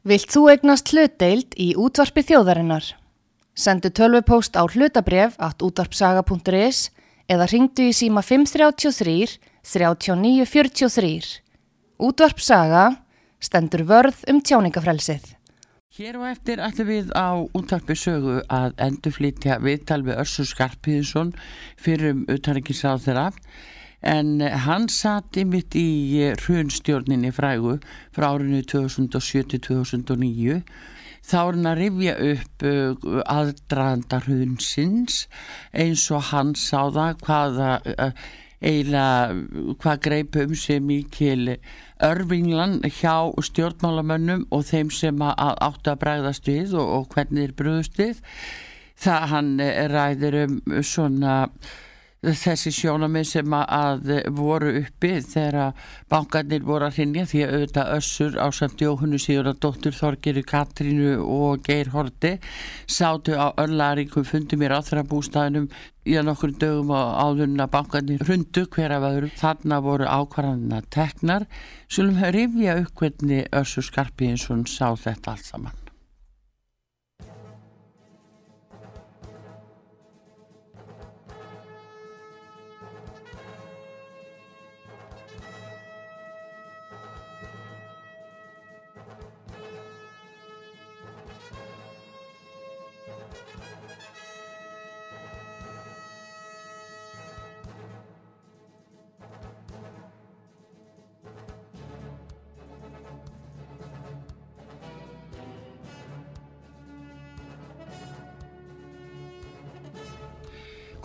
Vilt þú egnast hlutdeild í útvarpi þjóðarinnar? Sendu tölvupóst á hlutabref at útvarpsaga.is eða ringdu í síma 533 3943. Útvarpsaga stendur vörð um tjáningafrelsið. Hér og eftir ætlum við á útvarpi sögu að endurflýtja viðtal við Örsur Skarpíðsson fyrir um utanrikiðsáð þeirra en hann satt ymitt í hrunstjórninni frægu frá árinu 2007-2009 þá er hann að rifja upp uh, aðdraðanda hrunsins eins og hann sá það hvaða uh, eiginlega hvað greip um sig mikil örfinglan hjá stjórnmálamönnum og þeim sem að áttu að bræðast við og, og hvernig er bröðust við. Það hann ræðir um svona þessi sjónamið sem að voru uppi þegar bankarnir voru að hrinja því að auðvitað össur á samt Jóhannu síður að dóttur Þorgeri Katrínu og Geir Horti sátu á örlaringum fundi mér á þeirra bústæðinum í að nokkur dögum á áðurna bankarnir hundu hver af öðrum. Þarna voru ákvarðanina teknar. Svolum rifja upp hvernig össur Skarpínsson sá þetta allt saman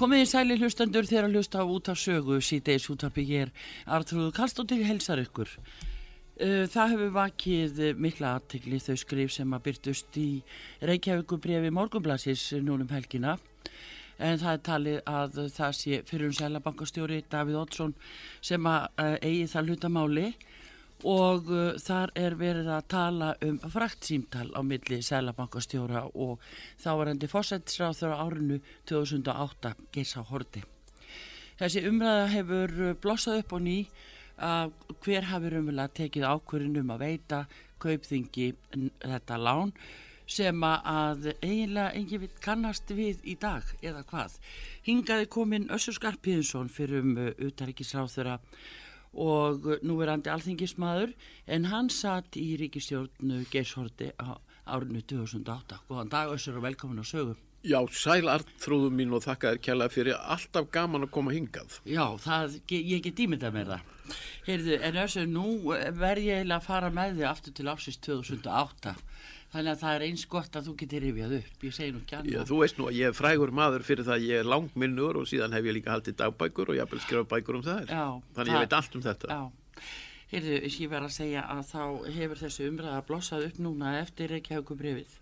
Komið í sæli hlustendur þegar að hlusta á út af sögu síðdeis útarpi ég er Artrúðu Kallstóttir helsar ykkur. Uh, það hefur vakið mikla aðtegli þau skrif sem að byrtust í Reykjavíkubriði Morgunblassis núnum helgina. En það er talið að það sé fyrir um sælabankastjóri Davíð Oddsson sem að uh, eigi það hlutamáli og uh, þar er verið að tala um fraktsýmtal á milli Sælabankastjóra og þávarendi fósættisráð þurra árinu 2008 geisa horti. Þessi umræða hefur blossað upp og ný að hver hafi umvel að tekið ákverðin um að veita kaupþingi þetta lán sem að eiginlega engin við kannast við í dag eða hvað. Hingaði komin Össur Skarpíðinsson fyrir um utaríkisráð þurra og núverandi alþingismadur en hann satt í ríkistjórnu Geishorti á árinu 2008. Góðan dag Össur og velkomin á sögu. Já, sæl artrúðum mín og þakka þér kjalla fyrir alltaf gaman að koma hingað. Já, það, ég get ímyndað með það. Heyrðu, en Össur, nú verð ég að fara með þig aftur til ásins 2008 þannig að það er eins gott að þú getur rifjað upp. Ég segi nú ekki annað. Já, þú veist nú að ég er frægur maður fyrir það að ég er langminnur og síðan hef ég líka haldið dagbækur og ég haf vel skrifað bækur um það. Já, þannig það, ég veit allt um þetta. Já, heyrðu, ég verð að segja að þá hefur þessu umræða blossað upp núna eftir Reykjavíkubrifið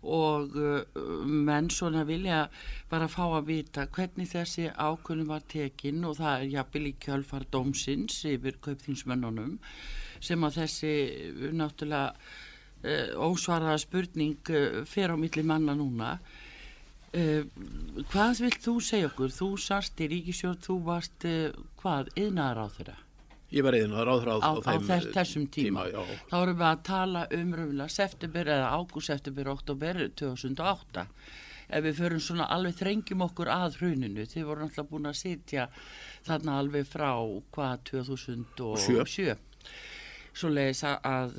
og uh, menn svona vilja bara fá að vita hvernig þessi ákunum var tekinn og það er jafnvel í kjölfar dómsins yfir kaupþingsmönnunum sem að þessi náttúrulega Uh, ósvaraða spurning uh, fer á milli manna núna. Uh, hvað vilt þú segja okkur? Þú sarst í Ríkisjórn þú varst hvað, yðnaðar á þeirra ég var yðnaðar á þeirra á, á, á þess, þessum tíma, tíma þá erum við að tala um röfulega september eða ágúst september, oktober 2008 ef við förum svona alveg þrengjum okkur að hruninu þið voru náttúrulega búin að sitja þarna alveg frá hvað 2007 svo leiðis að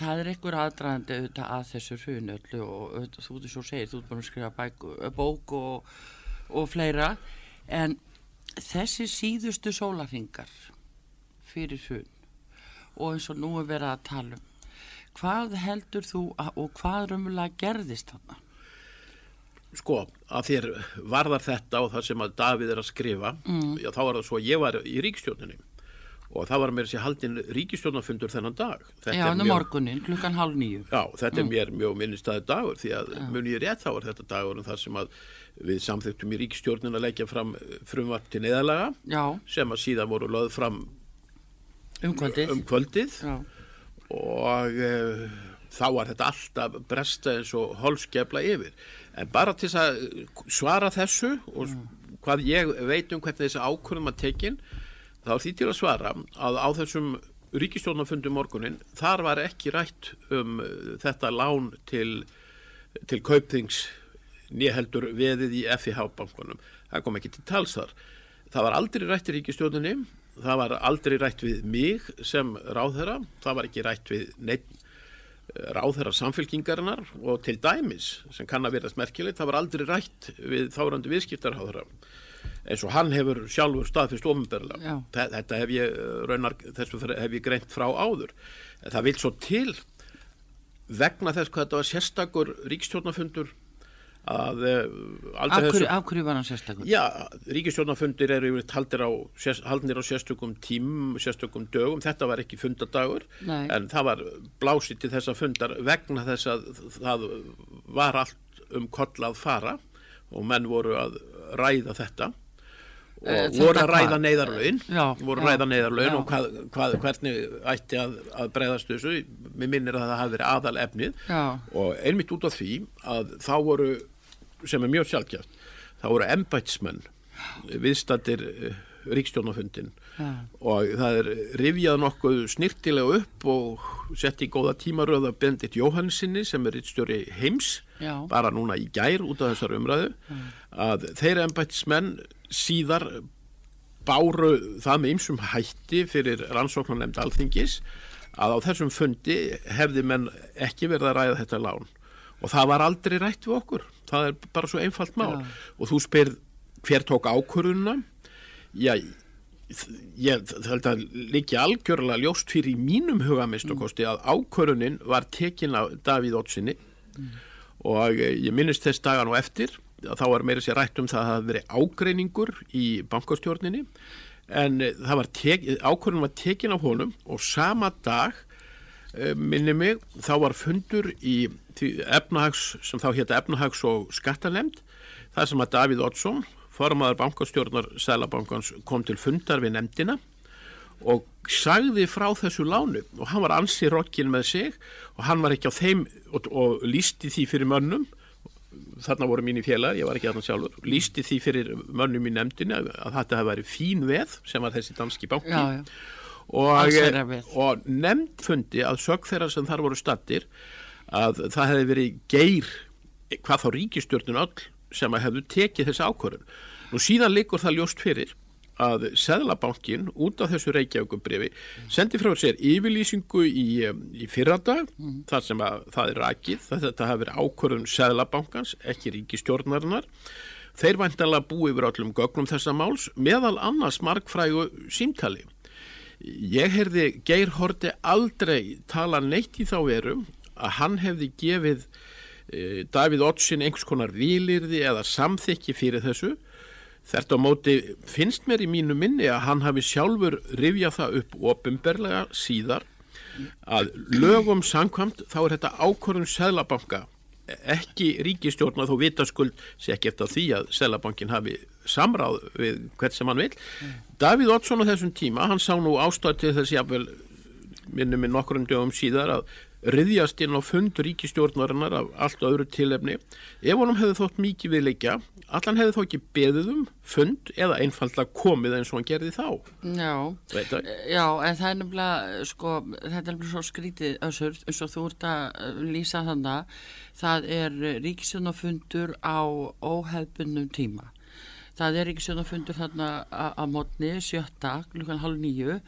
það er einhver aðdraðandi auðvitað að þessu hrunöllu og auðvitað, þú þú svo segir, þú er búin að skrifa bæku, bók og, og fleira en þessi síðustu sólarhingar fyrir hrun og eins og nú er verið að tala um hvað heldur þú að, og hvað römmulega gerðist þarna? Sko, að þér varðar þetta og það sem að Davíð er að skrifa mm. já þá var það svo að ég var í ríkstjóninni og það var mér sér haldinn ríkistjónafundur þennan dag þetta Já, en morgunin, klukkan hálf nýju Já, þetta mm. er mér mjög minnistæði dagur því að ja. mun ég rétt þá er þetta dagur en það sem að við samþektum í ríkistjórnin að leggja fram frumvart til neðalaga Já. sem að síðan voru lögð fram um kvöldið, um kvöldið. og e, þá var þetta alltaf bresta eins og holskefla yfir en bara til að svara þessu og mm. hvað ég veit um hvernig þessi ákvörðum að tekinn þá er því til að svara að á þessum ríkistjórnafundi morgunin, þar var ekki rætt um uh, þetta lán til, til kaupþings nýheldur veðið í FIH-bankunum. Það kom ekki til tals þar. Það var aldrei rætt í ríkistjórninni, það var aldrei rætt við mig sem ráðherra, það var ekki rætt við neitt uh, ráðherra samfélkingarinnar og til dæmis sem kann að verðast merkilegt, það var aldrei rætt við þárandi viðskiptarháðherra eins og hann hefur sjálfur staðfyrst ofinberlega. Þetta hef ég uh, raunar, þessu hef ég greint frá áður. Það vil svo til vegna þess hvað þetta var sérstakur ríkstjórnafundur að af hverju, af hverju var hann sérstakur? Já, ríkistjórnafundir eru haldir á, á sérstökum tím sérstökum dögum, þetta var ekki fundadagur Nei. en það var blásið til þessa fundar vegna þess að það var allt um koll að fara og menn voru að ræða þetta voru að ræða neyðarlaun. Voru að ræða neyðarlaun og hvað, hvað, hvernig ætti að, að breyðast þessu. Mér minnir að það hafi verið aðal efnið já. og einmitt út af því að þá voru, sem er mjög sjálfkjátt þá voru embætsmenn viðstattir eh, ríkstjónafundin og það er rifjað nokkuð snirtilega upp og sett í góða tímaröða Bendit Jóhannsinni sem er rittstjóri heims Já. bara núna í gær út af þessar umræðu Já. að þeirra embætismenn síðar báru það með ymsum hætti fyrir rannsóknarnemnd alþingis að á þessum fundi hefði menn ekki verið að ræða þetta lán. Og það var aldrei rætt við okkur. Það er bara svo einfalt mál. Já. og þú spyrð hver tók ákvörðuna Já, ég held að líki algjörlega ljóst fyrir í mínum hugamistokosti að ákvörunin var tekin af Davíð Ótsinni mm. og ég minnist þess dagan og eftir þá var meira sér rætt um það að það verið ágreiningur í bankastjórninni en það var tekin af honum og sama dag eh, minni mig þá var fundur í efnahags sem þá hétta efnahags og skattalemd það sem að Davíð Ótsson formaður bankastjórnar Sælabankans kom til fundar við nefndina og sagði frá þessu lánu og hann var ansið rokkin með sig og hann var ekki á þeim og, og lísti því fyrir mönnum þarna voru mín í félag, ég var ekki þarna sjálfur lísti því fyrir mönnum í nefndinu að þetta hefði verið fín veð sem var þessi danski banki já, já. og, og nefnd fundi að sög þeirra sem þar voru stattir að það hefði verið geir hvað þá ríkistjórnun öll sem að hefðu tekið þessi ákvörðun. Nú síðan likur það ljóst fyrir að Seðlabankin út af þessu Reykjavíkubrifi sendi frá sér yfirlýsingu í, í fyrradag mm. þar sem að það er rækið, þetta hafi verið ákvörðun Seðlabankans, ekki ríkistjórnarinnar. Þeir væntalega búi yfir öllum gögnum þessa máls meðal annars markfrægu símtali. Ég heyrði Geir Horti aldrei tala neitt í þá verum að hann hefði gefið Eh, Davíð Ottsin einhvers konar výlirði eða samþykki fyrir þessu þetta á móti finnst mér í mínu minni að hann hafi sjálfur rifjað það upp ofinberlega síðar að lögum samkvamt þá er þetta ákvörðun Sælabanka ekki ríkistjórna þó vitaskuld sé ekki eftir því að Sælabankin hafi samráð við hvert sem hann vil mm. Davíð Ottsson á þessum tíma hann sá nú ástæð til þess jáfnvel minnum við nokkrum dögum síðar að riðjast inn á fund ríkistjórnarinnar af allt öðru tilefni. Ef honum hefði þótt mikið við leikja allan hefði þó ekki beðið um fund eða einfallega komið eins og hann gerði þá? Já, já en það er nefnilega sko, þetta er nefnilega svo skrítið össur, eins og þú ert að lýsa þannig það er ríkistjórnafundur á óhefbunum tíma. Það er ríkistjórnafundur þarna að mótni sjötta, klukkan halv nýju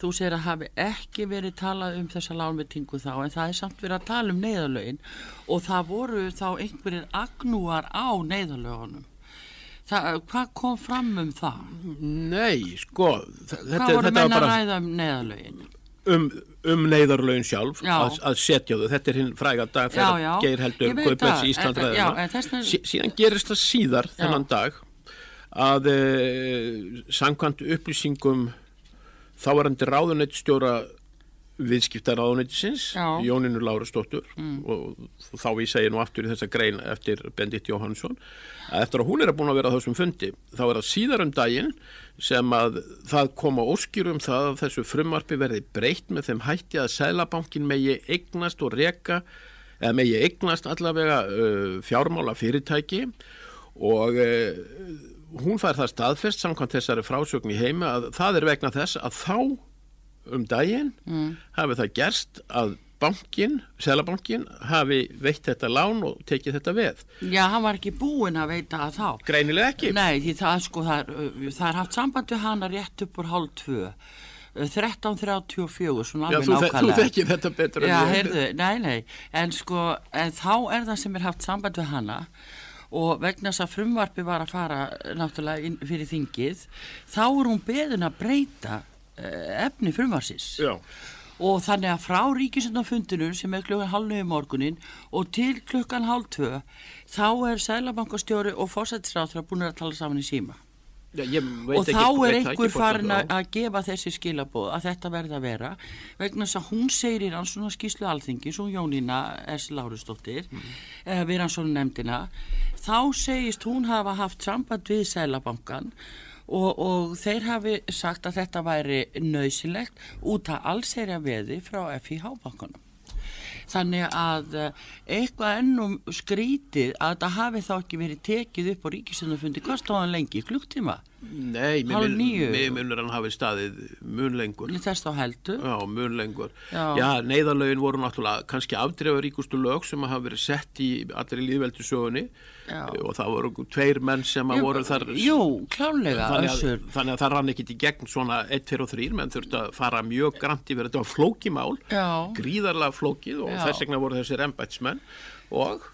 Þú segir að hafi ekki verið talað um þessa lánvettingu þá en það er samt verið að tala um neyðalögin og það voru þá einhverjir agnúar á neyðalögunum. Það, hvað kom fram um það? Nei, sko... Hvað voru menna að ræða um neyðalögin? Um, um neyðarlögin sjálf að, að setja þau. Þetta er hinn fræga dag þegar geir heldur Guðbjörns í Ísland ræðina. Síðan gerist það síðar já. þennan dag að eh, sangkvæmt upplýsingum þá var til ráðunættstjóra viðskiptaráðunættisins Jóninu Lárastóttur mm. og þá ég nú aftur í þessa grein eftir Bendit Jóhansson að eftir að hún er að búin að vera þessum fundi þá er það síðar um daginn sem að það koma óskýrum það að þessu frumarpi verði breytt með þeim hætti að Sælabankin megi eignast og reka eða megi eignast allavega uh, fjármála fyrirtæki og uh, hún fær það staðfest samkvæmt þessari frásögn í heima að það er vegna þess að þá um daginn mm. hafi það gerst að bankin, selabankin hafi veitt þetta lán og tekið þetta veð. Já, hann var ekki búin að veita að þá. Greinilega ekki. Nei, því það sko, það er, það er haft samband við hana rétt upp úr hálf tvö 1334, svona alveg nákvæmlega. Já, þú þekkir þetta betur en ég. Já, heyrðu, nei, nei, en sko, en þá er það sem er haft samband við hana og vegna þess að frumvarfi var að fara náttúrulega inn fyrir þingið, þá er hún beðin að breyta uh, efni frumvarsins. Já. Og þannig að frá ríkisöndanfundinum sem er klukkan halv nögu morgunin og til klukkan halv tvö, þá er Sælabankastjóri og fósættisráþra búin að tala saman í síma. Já, og þá er einhver farin að gefa þessi skilabóð að þetta verði að vera vegna þess að hún segir í rannsóna skíslu alþingi svo Jónína S. Lárusdóttir mm. eh, við rannsóna nefndina þá segist hún hafa haft samband við Sælabankan og, og þeir hafi sagt að þetta væri nöysilegt út af allserja veði frá FIH-bankanum þannig að eh, eitthvað ennum skrítið að það hafi þá ekki verið tekið upp á ríkisöndafundi hvað stóðan lengi, klukktíma? Nei, mér munur hann hafi staðið mun lengur. Þess þá heldur? Já, mun lengur. Já, Já neyðarlögin voru náttúrulega kannski afdrefa ríkustu lög sem hafa verið sett í allir líðveldu sögunni Já. og það voru tveir menn sem jú, voru þar Jú, klálega þannig þannig að það rann ekki í gegn svona 1, 2 og 3 menn þurfti að fara mjög grann yfir þetta. Var flókimál, gríðarlega flókið og þess vegna voru þessir embætsmenn og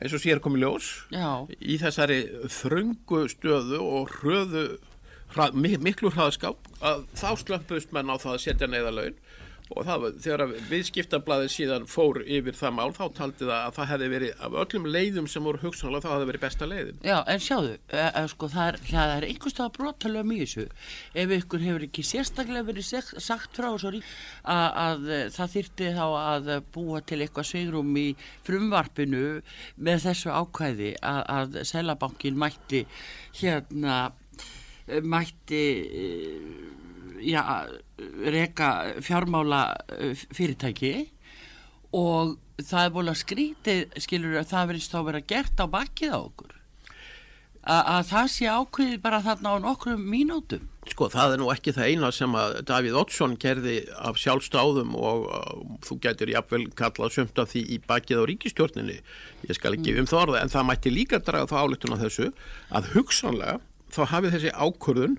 eins og sér komið ljós Já. í þessari þröngu stöðu og hröðu hrað, miklu hraðskap að þá slömpust menn á það að setja neyðalögin og það, þegar viðskiptablaðið síðan fór yfir það mál þá taldi það að það hefði verið af öllum leiðum sem voru hugsanlega þá hefði verið besta leiðin. Já en sjáðu, e, e, sko, það er, er einhverstað brotalög mjög þessu. Ef ykkur hefur ekki sérstaklega verið sagt frá sorry, að, að það þýrti þá að búa til eitthvað svegrum í frumvarpinu með þessu ákvæði að, að Sælabankin mætti hérna mætti já, reyka fjármála uh, fyrirtæki og það er búin að skrítið, skilur, að það verðist þá verið að gert á bakkið á okkur. A að það sé ákveðið bara þarna á nokkrum mínútum. Sko, það er nú ekki það eina sem að Davíð Oddsson gerði af sjálfstáðum og uh, þú getur jafnvel kallað sömt af því í bakkið á ríkistjórninni. Ég skal ekki um það orða, en það mætti líka draga þá áleitun á þessu að hugsanlega þá hafið þessi ákvörðun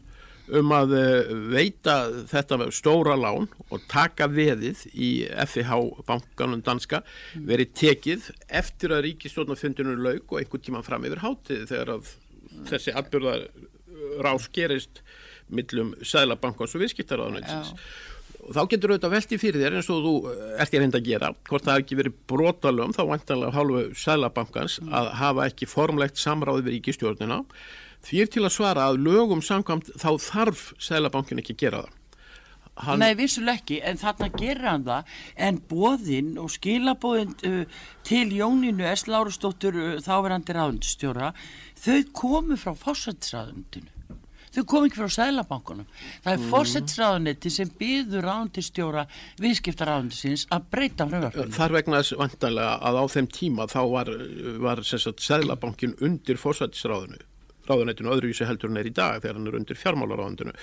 um að eh, veita þetta stóra lán og taka veðið í FIH bankanum danska verið tekið eftir að ríkistofnafundunum laug og einhvern tíma fram yfir hátið þegar að þessi atbyrðar rás gerist millum Sælabankans og viðskiptarraðanætsins og þá getur auðvitað velti fyrir þér eins og þú ert ég reynd að gera hvort það ekki verið brotalum þá vantanlega hálfu Sælabankans að hafa ekki formlegt samráð við ríkistjórnina Því er til að svara að lögum samkvæmt þá þarf Sælabankin ekki að gera það. Hann... Nei, vissuleg ekki, en þarna gerir hann það, en bóðinn og skilabóðinn uh, til Jóninu S. Lárusdóttur uh, þáverandi ráðundstjóra, þau komu frá fósættisráðundinu. Þau komu ekki frá Sælabankunum. Það er mm. fósættisráðunetti sem býður ráðundistjóra viðskiptaráðundisins að breyta frumvarpunum. Þar vegna þess vantanlega að á þeim tíma þá var, var Sælabankin undir fósættisráðunu ráðunættinu öðruvísi heldur en er í dag þegar hann er undir fjármálaráðundinu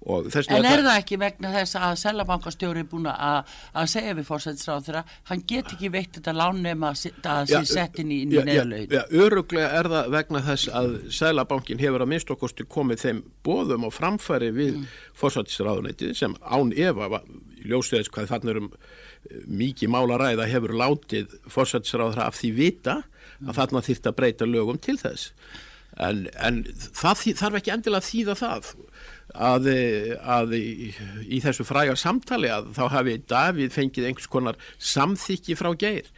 En er það ekki vegna þess að Sælabankastjóri er búin að, að segja við fórsættisráð þeirra hann get ekki veitt þetta lánema að sé settin í neðlaugin Já, öruglega er það vegna þess að Sælabankin hefur að minnst okkostu komið þeim bóðum og framfæri við mm. fórsættisráðunætti sem án Eva ljósveðis hvað þannig um eh, mikið málaræða hefur látið fórsættisráðra af því vita að þarna þýrt að breyta lögum til þess en, en það þarf ekki endilega að þýða það að, að í, í þessu frægar samtali að þá hafi Davíð fengið einhvers konar samþykki frá geir.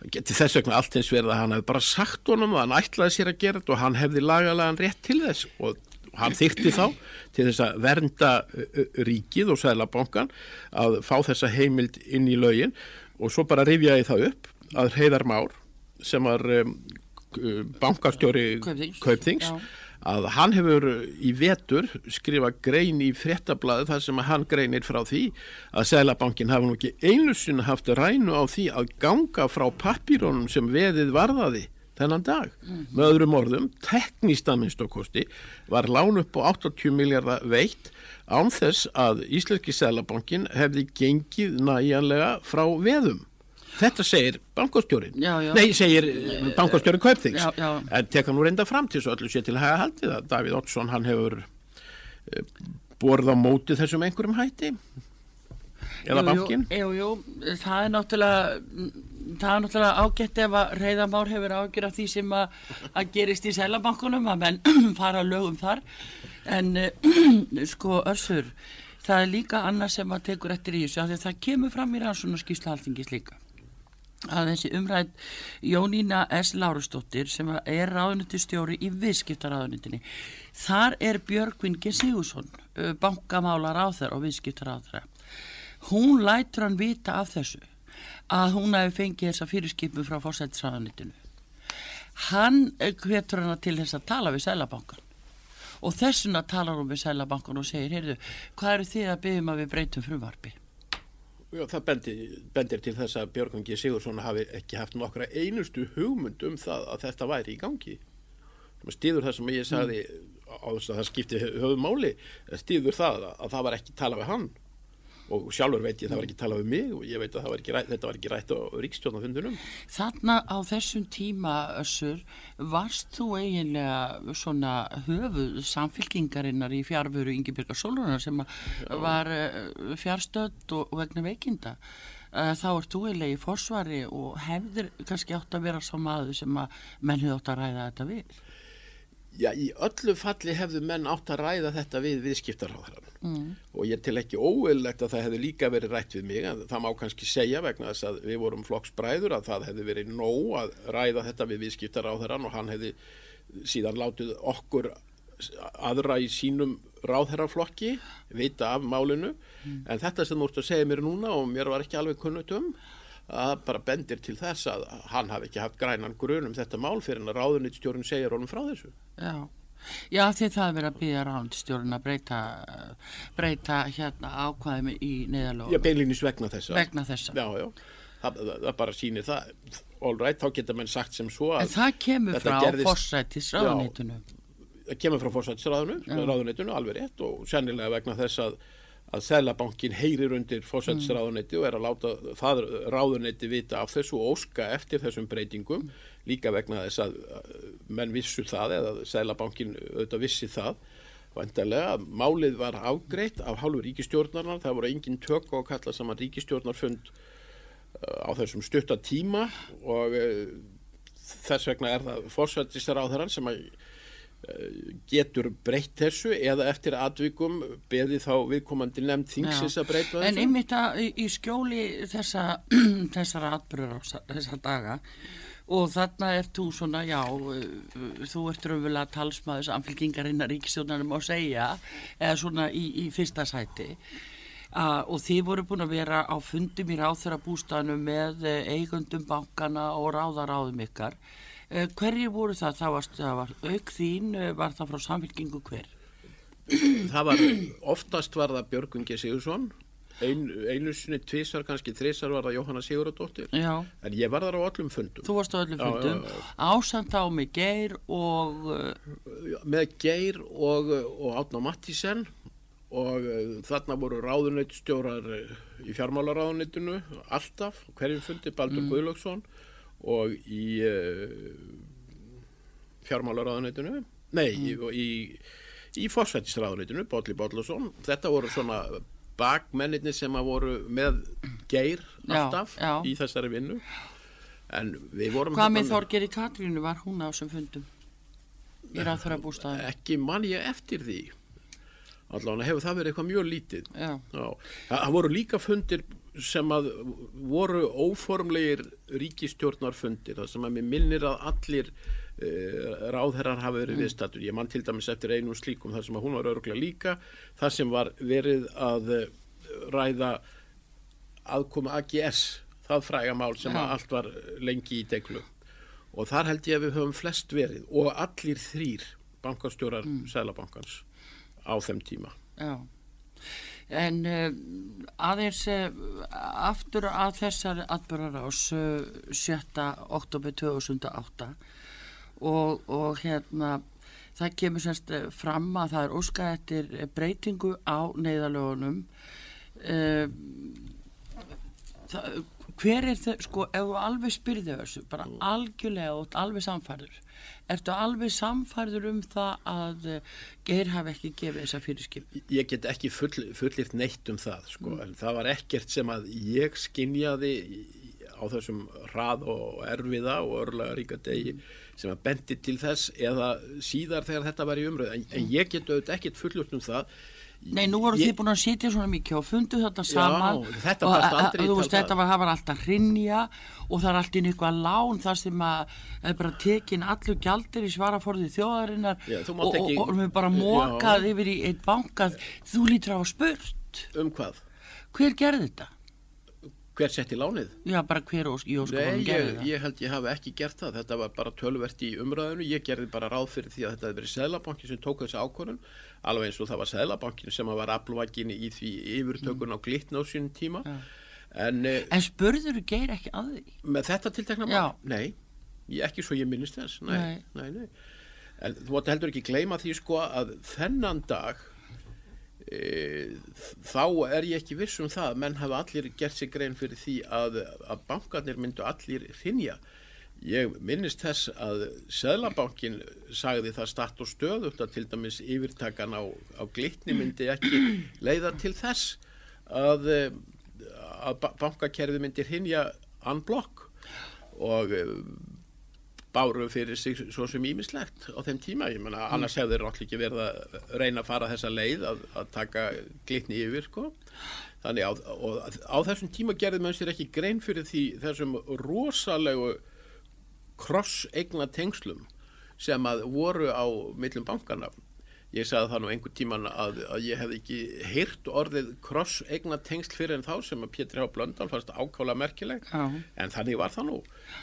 Þess vegna allt eins verið að hann hefði bara sagt honum að hann ætlaði sér að gera þetta og hann hefði lagalega rétt til þess og hann þykti þá til þess að vernda ríkið og sælabankan að fá þessa heimild inn í lögin. Og svo bara rifja ég það upp að Heiðar Már sem var um, bankastjóri Kaupþings að hann hefur í vetur skrifa grein í frettablaðu þar sem hann greinir frá því að Sælabankin hafa nú ekki einu sinna haft rænu á því að ganga frá papírónum sem veðið varðaði þennan dag. Mm. Með öðrum orðum, tekníst að minnst okkosti var lán upp á 80 miljardar veitt án þess að Íslenski Sælabankin hefði gengið næjanlega frá veðum. Þetta segir bankastjórin. Nei, segir bankastjórin Kaupþings. En teka nú reynda fram til svo öllu sé til að hafa haldið að Davíð Ottsson hann hefur eh, borð á móti þessum einhverjum hætti? Eða bankin Jú, jú, það er náttúrulega það er náttúrulega ágætt ef að reyðamár hefur ágjör af því sem að, að gerist í selabankunum að menn fara lögum þar. En sko össur það er líka annað sem að tekur eftir í þessu að það kemur fram í rannsóna skýrsla alþingis líka að þessi umræð Jónína S. Lárusdóttir sem er ráðunitistjóri í viðskiptaráðunitinni þar er Björgvin G. Sigursson bankamálar á þeirra og viðskiptaráðra hún lætur hann vita af þessu að hún hefði fengið þessa fyrirskipu frá fórsættisræðanitinu hann hvetur hann til þess að tala við Sælabankan og þessuna talar hún við Sælabankan og segir heyrðu, hvað eru þið að byggja um að við breytum frumvarfi Já, það bendir, bendir til þess að Björgungi Sigursson hafi ekki haft nokkra einustu hugmynd um það að þetta væri í gangi stýður það sem ég sagði mm. á þess að það skipti höfumáli stýður það að það var ekki tala við hann og sjálfur veit ég það var ekki talað um mig og ég veit að var rætt, þetta var ekki rætt á ríkstjónafundunum. Þannig á þessum tíma össur varst þú eiginlega svona höfuð samfylkingarinnar í fjárfuru Ingebjörgar Sólurnar sem var eh, fjárstödd og vegna veikinda? Eh, þá ert þú eiginlega í forsvari og hefðir kannski átt að vera svo maður sem að menn hefði átt að ræða þetta við Já, í öllu falli hefðu menn átt að ræða þetta við viðskiptarháðarann mm. og ég til ekki óeillegt að það hefði líka verið rætt við mig, en það má kannski segja vegna þess að við vorum flokksbræður að það hefði verið nóg að ræða þetta við viðskiptarháðarann og hann hefði síðan látið okkur aðra í sínum ráðherraflokki vita af málinu, mm. en þetta sem þú ert að segja mér núna og mér var ekki alveg kunnut um að bara bendir til þess að hann hafi ekki haft grænan grunum þetta mál fyrir en að ráðunitstjórun segir honum frá þessu. Já, Já því það verið að byggja ráðunitstjórun að breyta, breyta hérna ákvæðum í neðalóðum. Já, beinlinis vegna þessa. Vegna þessa. Já, já, það, það, það bara sýnir það, all right, þá geta menn sagt sem svo að... En það kemur frá gerðist, fórsættis ráðunitunum. Það kemur frá fórsættis ráðunitunum, alveg rétt og sennilega vegna þess að að Sælabankin heyrir undir fósætsráðunetti og er að láta það ráðunetti vita af þessu og óska eftir þessum breytingum líka vegna þess að menn vissu það eða Sælabankin auðvitað vissi það vandarlega að málið var ágreitt af hálfur ríkistjórnarnar það voru engin tök á að kalla saman ríkistjórnarfund uh, á þessum stutta tíma og uh, þess vegna er það fósættisráðurann sem að getur breytt þessu eða eftir atvikum beði þá viðkomandi nefnd þingsins að breyta þessu? En einmitt að í skjóli þessa, þessara atbyrður á þessa daga og þarna er þú svona, já þú ert raunverulega talsmaður samfélkingarinnar ríkistjónanum að segja eða svona í, í fyrsta sæti. Uh, og þið voru búin að vera á fundum í ráþara bústanu með eigundum bankana og ráðaráðum ykkar. Uh, hverju voru það? Það var, það var auk þín, uh, var það frá samfélkingu hver? Það var, oftast var það Björgungi Sigursson, Ein, einu sinni tvísar, kannski þrísar var það Jóhanna Sigurðardóttir, en ég var þar á öllum fundum. Þú varst á öllum fundum, ásand á með Geir og... Uh, með Geir og, og Átna Mattísen og þarna voru ráðunættstjórar í fjármálaráðunættinu, alltaf, hverjum fundi, Baldur mm. Guðlöksson og í uh, fjármálaráðunitinu nei, mm. í, í, í fórsættisráðunitinu, Bóli Bóllarsson þetta voru svona bakmennir sem að voru með geir alltaf já, já. í þessari vinnu en við vorum Hvað með Þorger í Katrínu var hún á sem fundum í ráðfæra bústæðin? Ekki mann ég eftir því allavega hefur það verið eitthvað mjög lítið Já. Já. það voru líka fundir sem að voru óformlegir ríkistjórnarfundir það sem að mér minnir að allir uh, ráðherrar hafa verið mm. viðstatur ég mann til dæmis eftir einum slíkum þar sem að hún var öruglega líka það sem var verið að uh, ræða aðkoma AGS það fræga mál sem ja. að allt var lengi í deglu og þar held ég að við höfum flest verið og allir þrýr bankastjórar mm. Sælabankans á þeim tíma Já En uh, aðeins uh, aftur að þessari atbyrjar ás uh, 7. oktober 2008 og, og hérna það kemur semst fram að það er óskað eftir breytingu á neyðalögunum það, hver er það, sko, ef þú alveg spyrði þessu, bara mm. algjörlega og alveg samfærður, ertu alveg samfærður um það að Geir hafi ekki gefið þessa fyrirskip? Ég get ekki full, fullirt neitt um það, sko, mm. en það var ekkert sem að ég skinjaði á þessum rað og erfiða og örlega ríka degi mm. sem að bendi til þess eða síðar þegar þetta var í umröðu, en, en ég get auðvitað ekkert fullurt um það Nei, nú voru ég... þið búin að sitja svona mikið og fundu þetta saman Já, þetta og þú veist, þetta var, var alltaf hrinja og það er alltaf einhvað lán þar sem að er bara tekin allur gjaldir í svaraforði þjóðarinnar Já, og, ekki... og, og við bara mókað yfir í einn bankað þú lítur á spurt Um hvað? Hver gerði þetta? Hver sett í lánið? Já, bara hver í óskofunum gerði það? Ég held ég hafi ekki gert það, þetta var bara tölvert í umræðinu, ég gerði bara ráð fyrir því að þetta hefði verið Sælabankin sem tók þessi ákvörðun, alveg eins og það var Sælabankin sem var aflvakin í því yfirtökun á glitna á sínum tíma. Ja. En, eh, en spurður geir ekki að því? Með þetta tiltekna maður? Nei, ég, ekki svo ég minnist þess, nei, nei, nei. nei. En þú heldur ekki gleyma því sko að þennan dag þá er ég ekki viss um það menn hafa allir gert sig grein fyrir því að, að bankarnir myndu allir finja ég minnist þess að Söðlabankin sagði það start og stöðugt að til dæmis yfirtakan á, á glitni myndi ekki leiða til þess að, að bankakerfi myndir hinja anblokk og báru fyrir sig svo sem ímislegt á þeim tíma, ég menna mm. annars hefur þeir náttúrulega ekki verið að reyna að fara þessa leið að, að taka glitni yfir sko. þannig á, á þessum tíma gerði maður sér ekki grein fyrir því þessum rosalegu kross-egna tengslum sem að voru á millum bankana Ég sagði það nú einhver tíman að, að ég hef ekki heyrt orðið kross-egna tengsl fyrir en þá sem að Pétur H. Blöndal fannst ákála merkileg Já. en þannig var það nú.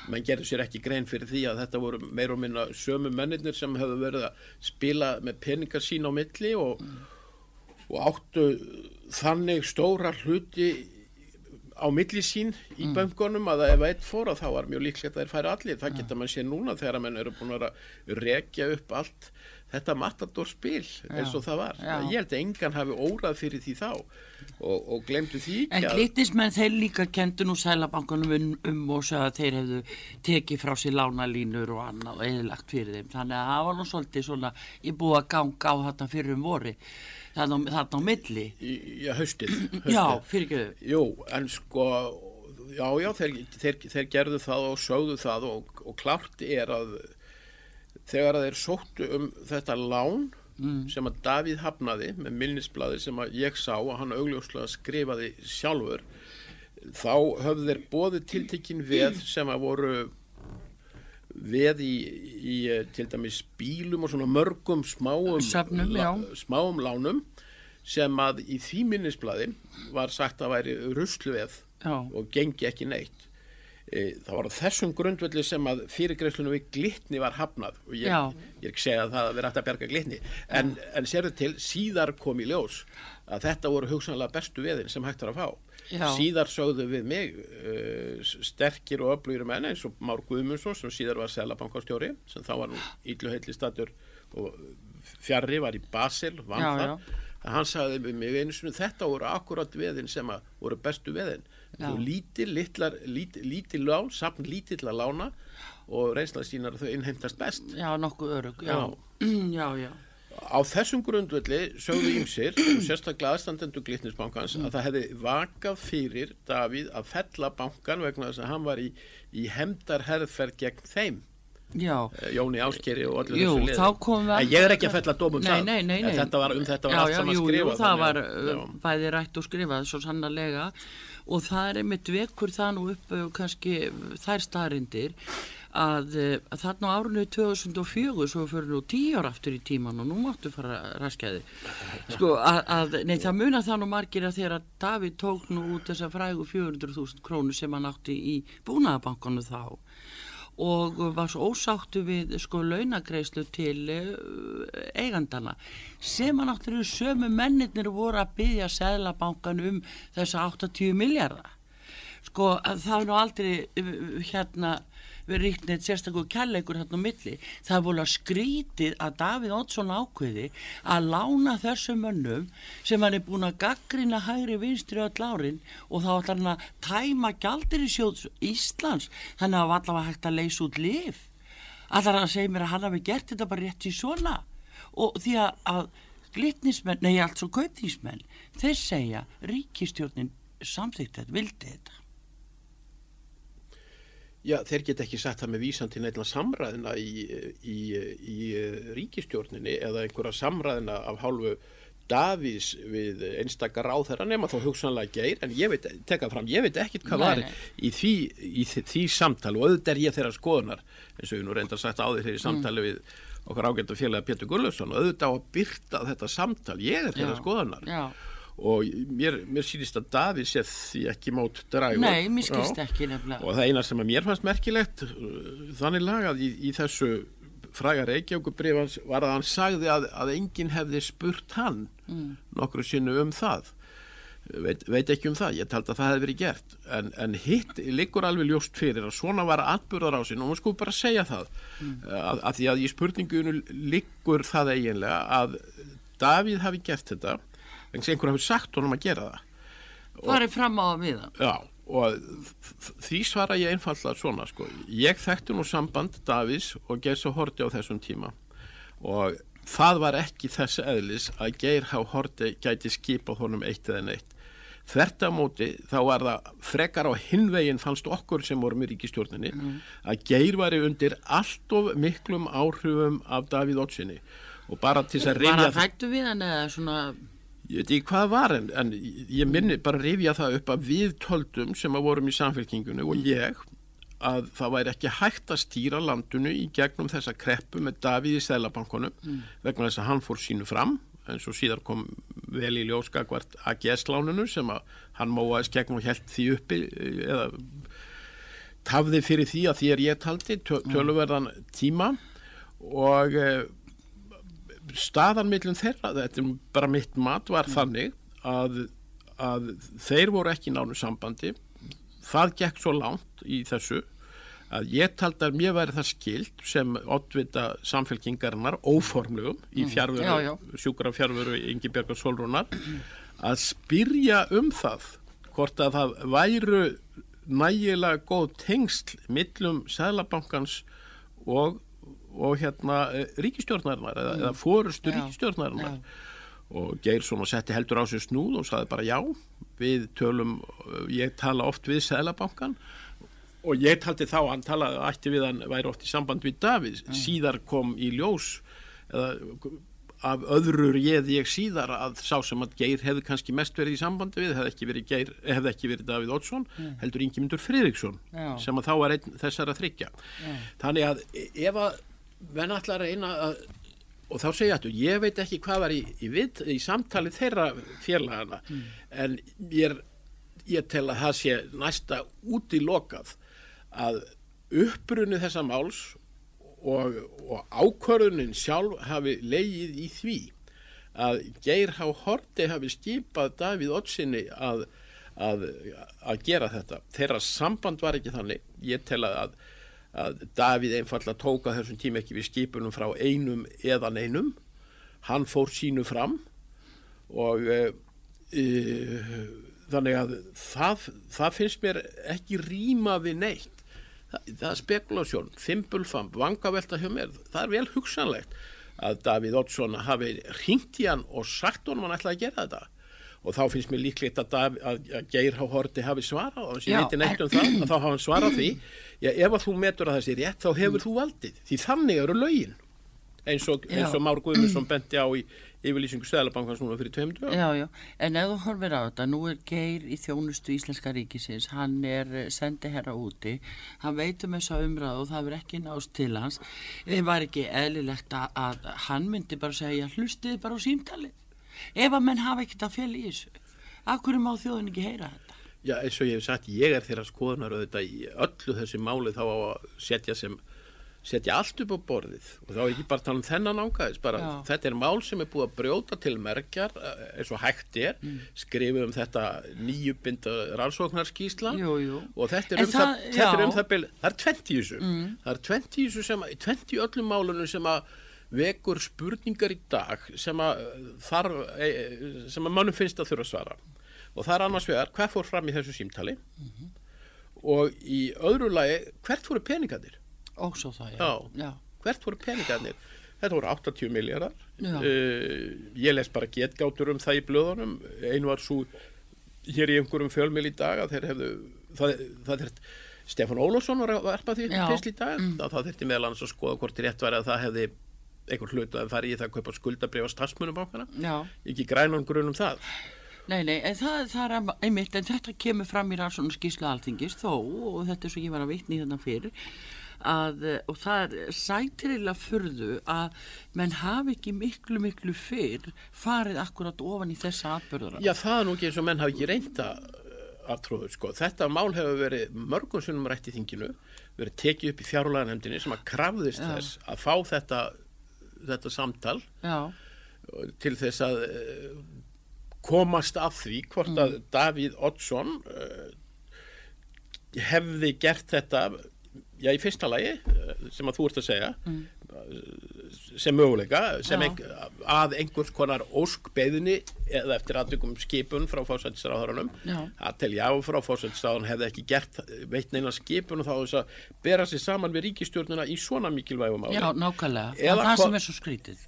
Menn gerði sér ekki grein fyrir því að þetta voru meir og minna sömu mennir sem hefðu verið að spila með peningar sín á milli og, mm. og áttu þannig stóra hluti á milli sín í mm. böngunum að ef eitt fór að þá var mjög líklegt að þeir færi allir. Það geta mann sé núna þegar mann eru búin að rekja upp allt þetta matador spil eins og það var. Já. ég held að engan hafi órað fyrir því þá. Og, og glemdu því ekki En glittismenn þeir líka kentu nú sælabankunum um, um og sagði að þeir hefðu tekið frá sér lánalínur og annað og eðlagt fyrir þeim. Þannig að það var nú svolítið svona ég búið að ganga á þetta fyrir um vori þarna á milli. Já, haustið, haustið. Já, fyrir ekki Jú, en sko já, já, þeir, þeir, þeir gerðu það og sögðu það og, og klart er að þegar þeir sóttu um þetta lán mm. sem að Davíð hafnaði með milnisbladi sem að ég sá að hann augljóslega skrifaði sjálfur þá höfðu þeir bóði tiltekkin veð sem að voru veð í, í til dæmis bílum og svona mörgum smáum, Söfnum, la, smáum lánum sem að í því minnisbladi var sagt að væri rusluveð og gengi ekki neitt það var þessum grundvelli sem að fyrirgreislunum við glitni var hafnað. Og ég, ég er ekki segja að það verið að berga glitni. En, en sérðu til síðar kom í ljós að þetta voru hugsanlega bestu veðin sem hægt var að fá. Já. síðar sögðu við mig uh, sterkir og öflugir menn eins og Már Guðmundsson sem síðar var selabankastjóri sem þá var nú ílluheitli statur og fjarrri var í Basel vann það. að hann sagði við mig einu svona þetta voru akkurat veðin sem að voru bestu veðin lítil, litlar, lítil, lítil lán, sapn lítill að lána og reynslega sínar að þau innheimtast best. Já, nokkuð örug, já. já, já. Á þessum grundvelli sögðu ymsir, sérstaklega aðstandendu Glitnisbankans, mm. að það hefði vakað fyrir Davíð að fella bankan vegna þess að hann var í, í hemdarherðferð gegn þeim. Já. Eh, Jóni Áskeri og allir jú, þessu lið ég er ekki að fella dómum nei, nei, nei, þetta var um þetta var já, allt já, saman skrifað það var uh, bæði rætt og skrifað svo sannarlega og það er einmitt vekur það nú upp uh, kannski þær staðrindir að, uh, að þarna á árunni 2004 svo fyrir nú tíu ára aftur í tíman og nú máttu fara raskæði sko að, að nei það muna það nú margir að þegar Davíð tók nú út þessa frægu 400.000 krónu sem hann átti í búnaðabankonu þá og var svo ósáttu við sko launagreislu til uh, eigandana sem að náttúrulega sömu mennir voru að byggja Sæðlabankan um þessa 80 miljardar sko það er nú aldrei uh, hérna við ríkt neitt sérstaklega kærleikur hérna á milli. Það er volið að skrítið að Davíð Ótsson ákveði að lána þessum mönnum sem hann er búin að gaggrina hægri vinstri öll árin og þá ætlar hann að tæma gældir í sjóðs Íslands. Þannig að það var allavega hægt að leysa út lif allar að segja mér að hann hafi gert þetta bara rétt í svona? Og því að, að glitnismenn, nei alls og kauptísmenn þeir segja ríkistjórnin samþýtt þetta, vildi þetta Já, þeir get ekki sagt það með vísan til neilna samræðina í, í, í ríkistjórninni eða einhverja samræðina af hálfu Davís við einstakar ráð þeirra nema þó hugsanlega geir en ég veit, tekað fram, ég veit ekkit hvað var í því, í því, samtali og auðvitað er ég þeirra skoðunar eins og ég nú reyndar sagt á því þeirri samtali mm. við okkar ágænt og félagi Pétur Gullarsson og auðvitað á að byrta þetta samtali, ég er þeirra já, skoðunar. já og mér, mér sýrist að Davíð sé því ekki mót drægur Nei, mér skilst ekki nefnilega. Og það eina sem mér fannst merkilegt uh, þannig lagað í, í þessu fræga Reykjavíkubrifans var að hann sagði að, að enginn hefði spurt hann mm. nokkru sinnu um það. Veit, veit ekki um það, ég taldi að það hefði verið gert. En, en hitt liggur alveg ljóst fyrir að svona var atbyrðar á sin og maður sko bara segja það mm. að, að því að í spurningunum liggur það eiginlega að Davíð hafi gert þetta eins og einhver hafi sagt honum að gera það. Það er fram á að miða. Já, og því svara ég einfallega svona sko. ég þekkti nú samband Davís og Geisa Horti á þessum tíma. Og það var ekki þessi eðlis að Geir Há Horti gæti skipað honum eitt eða neitt. Þvert á móti þá var það frekar á hinvegin fannst okkur sem vorum í ríkistjórninni mm. að Geir var undir allt of miklum áhrifum af Davíð Ótsinni og bara til þess að reyna Var það hættu við hann eða svona ég veit ekki hvað var en, en ég minni bara rifja það upp að við töldum sem að vorum í samfélkingunni og ég að það væri ekki hægt að stýra landinu í gegnum þessa kreppu með Davíð í Sælabankonum mm. vegna þess að hann fór sínu fram en svo síðar kom vel í ljóskakvart AGS-lánunu sem að hann móaðis gegn og held því uppi eða tafði fyrir því að því er ég taldi töluverðan tíma. Og staðan millum þeirra, þetta er bara mitt mat var mm. þannig að, að þeir voru ekki nánu sambandi það gekk svo langt í þessu að ég taldi að mér væri það skild sem oddvita samfélkingarinnar óformlegum í mm. fjárveru, sjúkra fjárveru Ingi Björgar Solrúnar að spyrja um það hvort að það væru nægilega góð tengsl millum Sælabankans og og hérna eh, ríkistjórnarinnar eða, eða fórustu ríkistjórnarinnar og Geirsson og setti heldur á sig snúð og saði bara já við tölum, ég tala oft við Sælabankan og ég taldi þá, hann talaði, ætti við hann væri oft í samband við Davíð, mm. síðar kom í ljós eða, af öðrur ég ég síðar að sá sem að Geir hefði kannski mest verið í sambandi við, hefði ekki verið, Geir, hefði ekki verið Davíð Ótsson, mm. heldur Ingemyndur Fridriksson sem að þá var einn þessar að þryggja þannig að ef að menn allar reyna að og þá segja þetta, ég veit ekki hvað var í, í, vitt, í samtali þeirra félagana mm. en ég, ég tel að það sé næsta út í lokað að uppbrunni þessa máls og, og ákvörðunin sjálf hafi leið í því að Geir Há Horti hafi skipað Davíð Ottsinni að, að, að gera þetta. Þeirra samband var ekki þannig. Ég tel að að Davíð einfalla tóka þessum tíma ekki við skipunum frá einum eða neinum. Hann fór sínu fram og e, e, þannig að það, það finnst mér ekki rýma við neitt. Það, það er spekulasjón, fimpulfamp, vangavelta hjá mér, það er vel hugsanlegt að Davíð Oddsson hafi ringt í hann og sagt honum hann ætlaði að gera þetta og þá finnst mér líklegt að, að, að Geir Há Horti hafi svarað og að ég veit neitt um það að þá hafa hann svarað því. Já ef að þú metur að það sé rétt þá hefur þú valdið. Því þannig eru laugin eins og, og Már Guðmundsson bendi á í yfirlýsingu Sælabankans núna fyrir tveim dögum. Já, já, en ef þú horfir á þetta, nú er Geir í þjónustu Íslenska ríkisins, hann er eh, sendi herra úti, hann veitum þess að umræðu og það verð ekki nást til hans, það var ekki eðlilegt að hann myndi bara segja hlustiði bara á símtalið ef að menn hafa ekkert að fjalla í þessu af hverju má þjóðin ekki heyra þetta? Já, eins og ég hef sagt, ég er þeirra skoðunar auðvitað í öllu þessi máli þá á að setja sem setja allt upp á borðið og þá er ekki bara tala um þennan ángæðis bara Já. þetta er mál sem er búið að brjóta til merkjar eh, eins og hægt er mm. skrifum um þetta nýjubinda rannsóknarskísla og þetta er um það, það, þetta er um það, það er 20 þessu mm. það er 20 þessu sem 20 öllum málunum sem að vekur spurningar í dag sem að þarf eh, sem að mannum finnst að þurfa að svara. Og það er annars vegar hvað fór fram í þessu símtali? Mm -hmm. og í öðru lagi hvert fóru peningarnir? Og svo það, já, já. já. hvert fóru peningarnir? Þetta voru 80 miljardar uh, ég les bara getgátur um það í blöðunum. Einu var svo hér í einhverjum fjölmil í dag að þeir hefðu það, það er Stefán Ólásson var að verpa því fyrst í dag. Mm. þá þurfti meðal annars að skoða hvort rétt var að það hefði einhver hlut að fara í það að kaupa skuldabrið á stafsmunum bákana ekki grænan grunum það Nei, nei, en það, það er einmitt, en þetta kemur fram í rannsónu skíslu alþingis þó, og þetta er svo ég var að vitni hérna fyrir, að, og það er sætirilega fyrðu að menn hafi ekki miklu, miklu fyrr farið akkurat ofan í þessa atbyrðara. Já, það er nú ekki eins og menn hafi ekki reynda aðtróðu, sko. Þetta mál hefur verið mörgum sunnum rætt í þinginu, verið tekið upp í fjárlæðanemdini sem að krafðist Já. þess að fá þetta, þetta samtal Já. til þess að komast af því hvort mm. að Davíð Oddsson uh, hefði gert þetta já í fyrsta lagi uh, sem að þú ert að segja mm. sem möguleika sem ein, að einhvers konar óskbeðinni eða eftir aðtökum skipun frá fósættisráðarunum að telja á frá fósættisráðarun hefði ekki gert veit neina skipun og þá þess að bera sér saman við ríkistjórnuna í svona mikilvægum ári Já, nákvæmlega, það sem er svo skrítið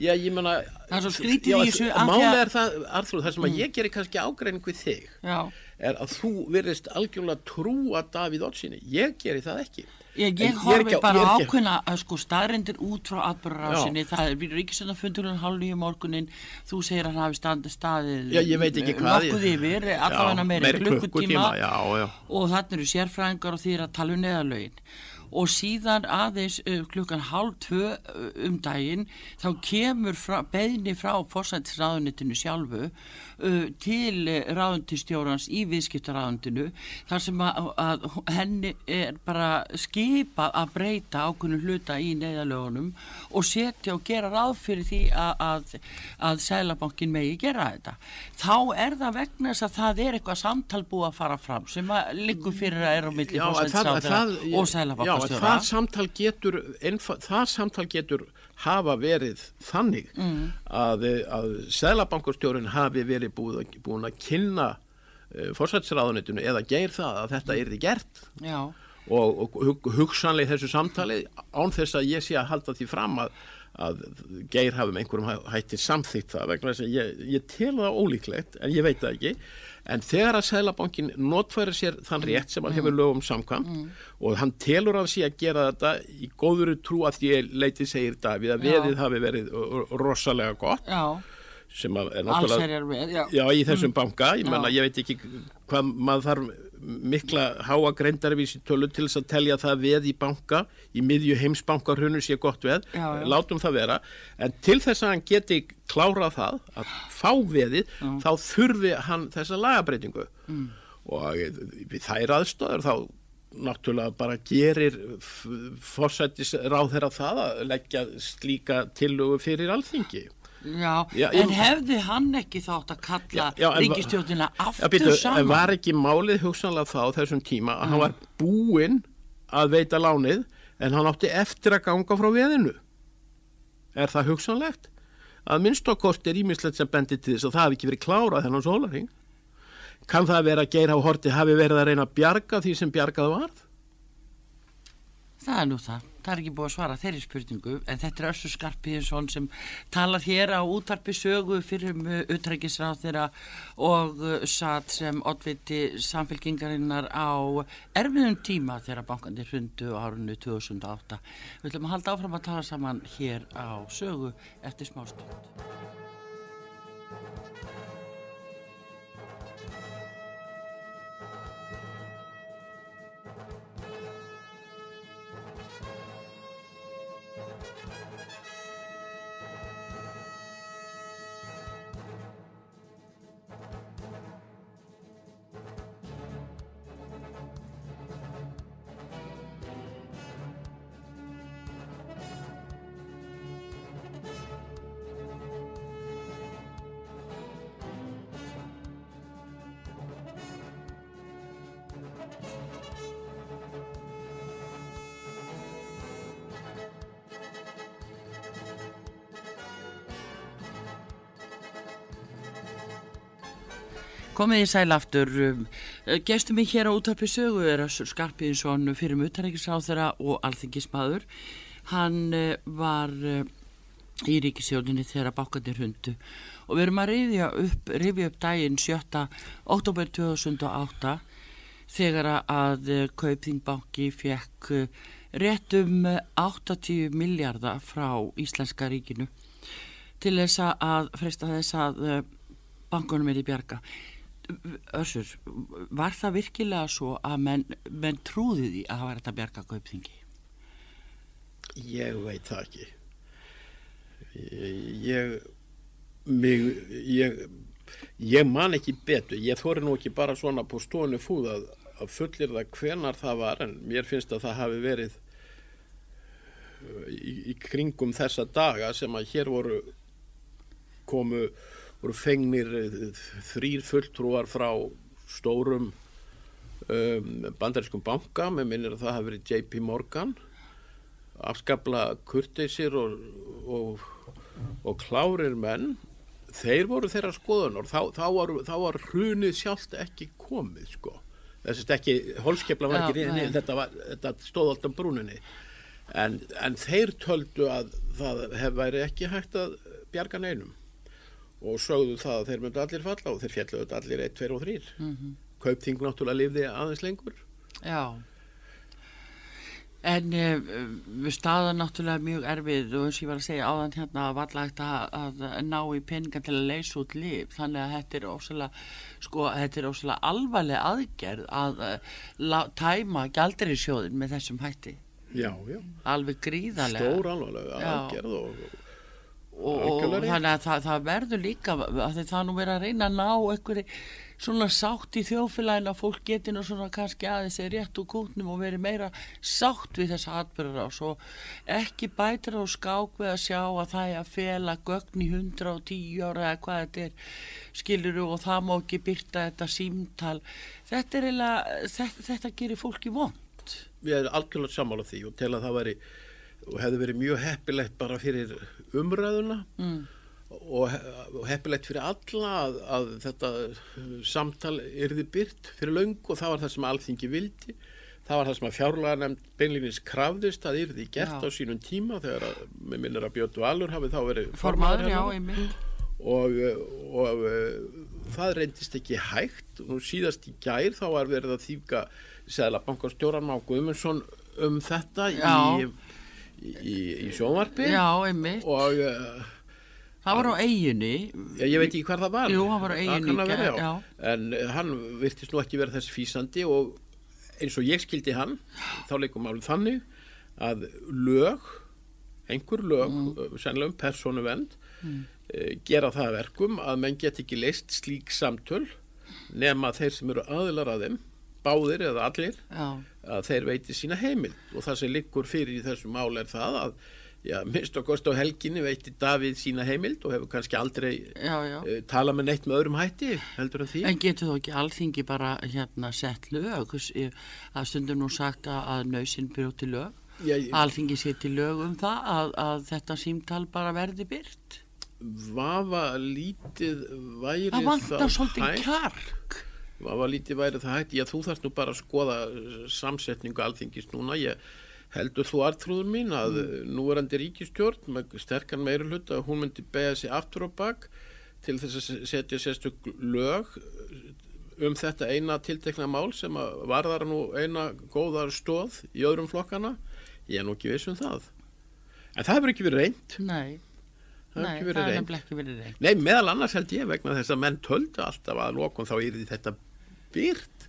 Já, ég menna Það er svo skrítið í þessu Málega er það, Arþrúð, það sem að mm. ég gerir kannski ágreining við þig Já. Er að þú verðist algjörlega trúa Davíð Ótsinni ég gerir það ekki. Ég, ég horfi bara ákveðna sko, staðrindir út frá atbyrgarásinni það er ríkisöndafundur halv nýju morgunin þú segir að hann hafi staðið já, ég veit ekki hvað nokkuð yfir, allavega meiri klukkutíma. og þannig eru sérfræðingar og því er að tala um neðalögin og síðan aðeins uh, klukkan hálf tvö um daginn þá kemur beðni frá fórsættisraðunitinu sjálfu til ráðundistjórans í viðskiptaráðundinu þar sem að, að henni er bara skipa að breyta ákveðinu hluta í neyðalögunum og setja og gera ráð fyrir því að, að, að Sælabankin megi gera þetta. Þá er það vegna þess að það er eitthvað samtal búið að fara fram sem að likur fyrir að er á milli fórsættisraðundinu og Sælabankin það samtal getur það samtal getur hafa verið þannig mm. að, að Sælabankurstjórun hafi verið búið, búin að kynna uh, fórsætsræðunitinu eða geir það að þetta er því gert Já. og, og hugsanlega þessu samtali án þess að ég sé að halda því fram að að geir hafum einhverjum hætti samþýtt það vegna þess að ég, ég tel það ólíklegt en ég veit það ekki en þegar að Sælabankin notfæri sér þann rétt sem hann hefur lögum samkvæmt mm. og hann telur af sig að gera þetta í góðuru trú að því leiti segir Davíð að veðið hafi verið rosalega gott já. sem að er náttúrulega já. já, í þessum mm. banka, ég menna ég veit ekki hvað maður þarf mikla háa greindarvísi tölu til þess að telja það veð í banka í miðju heimsbankarhunu sé gott veð já, já. látum það vera en til þess að hann geti klárað það að fá veðið já. þá þurfi hann þessa lagabreitingu mm. og við þær aðstöður þá náttúrulega bara gerir fórsættis ráð þeirra það að leggja slíka tilögu fyrir alþingi Já, já en hefði hann ekki þátt að kalla ríkistjóðina aftur byrju, saman? Var ekki málið hugsanlega þá þessum tíma að mm. hann var búinn að veita lánið en hann átti eftir að ganga frá veðinu? Er það hugsanlegt? Að minnstokkost er ímislegt sem bendi til þess að það hafi ekki verið klárað þennan sólaring. Kan það vera að Geir á horti hafi verið að reyna að bjarga því sem bjargað varð? Það er nú það það er ekki búið að svara þeirri spurningu en þetta er Össur Skarpíðsson sem talað hér á útvarpi sögu fyrir um utrækisráð þeirra og uh, satt sem oddviti samfélkingarinnar á erfiðum tíma þegar bankandir hundu árunni 2008. Við ætlum að halda áfram að tala saman hér á sögu eftir smá stund. Komið í sæl aftur. Um, gestum við hér á útarpi sögu er Össur Skarpiðinsson fyrir mutarækisráþara og alþingismadur. Hann uh, var uh, í ríkisjóninni þegar bákandir hundu og við erum að rifja upp, rifja upp daginn 7. oktober 2008 þegar að Kaupþingbanki fekk rétt um 80 miljardar frá Íslenska ríkinu til þess að freysta þess að bankunum er í bjarga. Össur, var það virkilega svo að menn, menn trúði því að það var þetta bjarga kaupþingi? Ég veit það ekki. Ég, mig, ég, ég man ekki betur. Ég þóri nú ekki bara svona på stónu fúð að, að fullir það hvenar það var en mér finnst að það hafi verið í, í kringum þessa daga sem að hér voru komu voru fengnir eh, þrýr fulltrúar frá stórum um, bandarískum banka. Með minnir að það hafi verið JP Morgan afskapla kurteisir og, og, og klárir menn. Þeir voru þeirra skoðun og þá, þá, var, þá var hrunið sjálft ekki komið sko. Þess að ekki, holskepla var ekki reyni þetta, var, þetta stóð alltaf brúninni. En, en þeir töldu að það hef væri ekki hægt að bjarga neinum og sögðu það að þeir myndu allir falla og þeir fjalluðu allir 1, 2 og 3 mm -hmm. Kaupþing náttúrulega lifði aðeins lengur. Já. En við staðum náttúrulega mjög erfið og eins og ég var að segja áðan hérna að valla ekkert að, að ná í peninga til að leysa út lif þannig að þetta er ósala sko þetta er ósala alvarlega aðgerð að uh, tæma gældir í sjóðin með þessum hætti. Já, já. Alveg gríðarlega. Stór alvarlega aðgerð og og, og þannig að það, það verður líka að það nú verður að reyna að ná einhverju svona sátt í þjófélagin að fólk geti nú svona kannski aðeins er rétt úr kútnum og verið meira sátt við þessa atbyrður á svo ekki bætir á skák við að sjá að það er að fela gögn í 110 ára eða hvað þetta er skiluru og það má ekki byrta þetta símtal. Þetta er eiginlega þetta, þetta gerir fólki vond Við erum algjörlega sammála því og tel að það veri og hefði verið mjög heppilegt bara fyrir umræðuna mm. og, og heppilegt fyrir alla að, að þetta samtal erði byrt fyrir laung og það var það sem alþingi vildi það var það sem að fjárlega nefnd beinleginis krafðist að erði gert já. á sínum tíma þegar að, með minnir að Björn Valur hafi þá verið formadur hérna. og, og það reyndist ekki hægt og síðast í gær þá var verið að þýka Sæðla bankastjóran Má Guðmundsson um þetta já. í í, í sjónvarpi Já, einmitt og uh, Það var á eiginni Já, ég veit ekki hvað það var Jú, það var á eiginni vera, já. En uh, hann virtist nú ekki vera þessi físandi og eins og ég skildi hann þá leikum álið þannig að lög einhver lög, mm. Uh, sennilega um personu vend mm. uh, gera það verkum að menn get ekki leist slík samtöl nema þeir sem eru aðilar að þeim báðir eða allir Já. að þeir veiti sína heimil og það sem liggur fyrir í þessu mál er það að Já, minnst og kost á helginni veiti Davíð sína heimild og hefur kannski aldrei já, já. Uh, tala með neitt með öðrum hætti heldur en því. En getur þú ekki alþingi bara hérna sett lög að stundum nú sagt að nöysinn brjóti lög? Já, alþingi seti lög um það að, að þetta símtal bara verði byrt? Vafa lítið væri það Það vantar svolítið kjark Vafa lítið væri það hægt. Já, þú þarfst nú bara að skoða samsetningu alþingist núna. Ég heldur þú artrúður mín að mm. núverandi ríkistjórn með sterkan meiri hlut að hún myndi beða sig aftur og bakk til þess að setja sérstök lög um þetta eina tiltekna mál sem varðar nú eina góðar stóð í öðrum flokkana ég er nú ekki viss um það. En það hefur ekki verið reynd Nei, það Nei, það hefur ekki verið reynd Nei, meðal annars held ég vegna þess að menn töldu alltaf að lokum þá er þetta byrt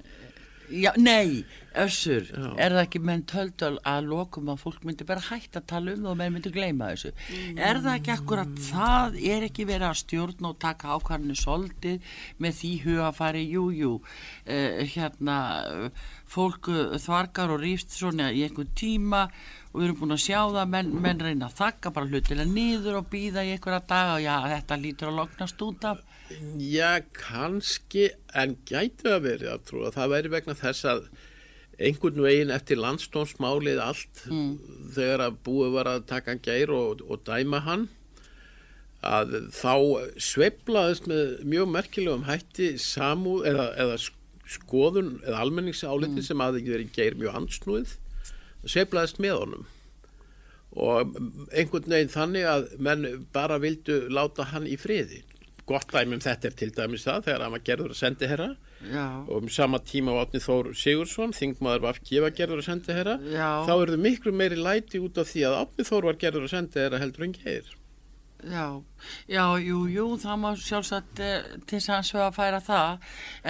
Já, nei, össur, Já. er það ekki menn töldu að lokum að fólk myndi bara hægt að tala um það og menn myndi gleyma þessu? Mm. er það ekki akkurat, það er ekki verið að stjórn og taka ákvarðinu soldið með því hugafari jújú, jú, uh, hérna fólk þvarkar og rýfst svona í einhvern tíma og við erum búin að sjá það menn, menn reyna að þakka bara hlutilega nýður og býða í einhverja dag og já, þetta lítur að loknast út af Já, kannski, en gætu að verið að trúa. Það væri vegna þess að einhvern veginn eftir landstónsmálið allt mm. þegar að búið var að taka gær og, og dæma hann að þá sveiblaðist með mjög merkilegum hætti samú eða, eða skoðun eða almenningsáliti mm. sem aðeins verið geir mjög ansnúið sveiblaðist með honum og einhvern veginn þannig að menn bara vildu láta hann í friði gott dæmum þetta er til dæmis það þegar hann var gerður að sendi herra Já. og um sama tíma á átni Þór Sigursson þingmaður var gefa gerður að sendi herra þá eru þau miklu meiri læti út af því að átni Þór var gerður að sendi herra heldur en geir. Já, já, jú, jú, það má sjálfsagt eh, til sanns að færa það.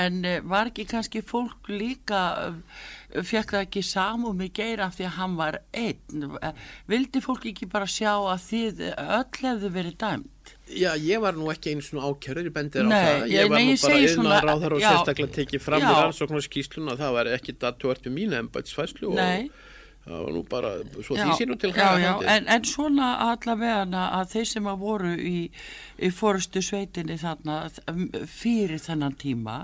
En eh, var ekki kannski fólk líka eh, fekk það ekki samum í geira af því að hann var einn? Eh, vildi fólk ekki bara sjá að þið öll hefðu verið dæmt? Já, ég var nú ekki einu svona ákjörður í bendir á það, ég, ég var nú bara einna ráðar og já, sérstaklega tekið fram í rannsóknar skýsluna það var ekki datorti mín embætsfæslu og það var nú bara svo því sínum til já, já, en, en svona allavega að þeir sem að voru í, í fórustu sveitinni þarna fyrir þennan tíma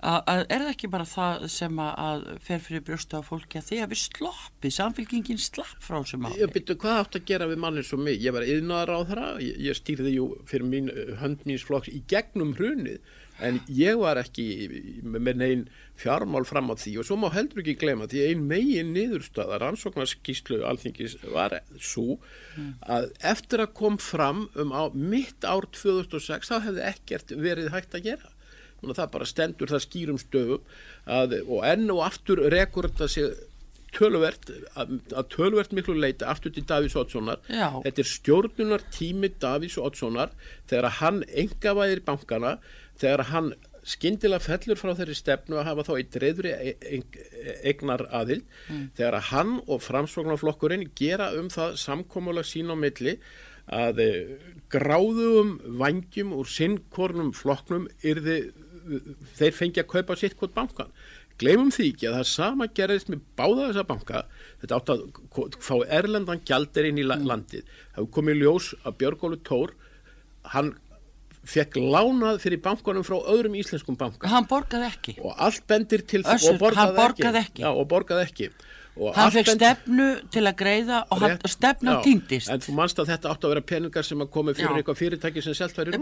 að, er það ekki bara það sem að fer fyrir brjósta á fólki að því að við sloppi, samfélkingin slapp frá sem að Ég byrju hvað átt að gera við manni svo mig, ég var yðnaðar á þeirra ég, ég stýrði jú fyrir mín hönd míns flokks í gegnum hrunið en ég var ekki með neinn fjármál fram á því. Og svo má heldur ekki glema því einn megin niðurstaðar ansóknarskíslu alþingis var svo að eftir að kom fram um á mitt ár 2006 þá hefði ekkert verið hægt að gera það bara stendur það skýrum stöfum að, og enn og aftur rekur þetta sig tölvert að, að tölvert miklu leita aftur til Davís Oddssonar þetta er stjórnunar tími Davís Oddssonar þegar hann enga væðir bankana þegar hann skindilega fellur frá þeirri stefnu að hafa þá í dreifri egnar aðild mm. þegar að hann og framsvognarflokkurinn gera um það samkómulega sín á milli að eh, gráðum vangjum úr sinnkornum flokknum yrði, þeir fengi að kaupa sitt hvort bankan glemum því ekki að það sama gerðist með báða þessa banka. Þetta átt að fá Erlendan gjaldir inn í mm. landið. Það hefur komið ljós að Björgólu Tór hann fekk lánað fyrir bankunum frá öðrum íslenskum banka. Hann borgaði ekki. Og allt bendir til Össur, og borgaði, ekki. Já, og borgaði ekki. Og hann fekk stefnu til að greiða og hann, stefnu týndist. En þú mannst að þetta átt að vera peningar sem að komi fyrir já. eitthvað fyrirtæki sem selt væri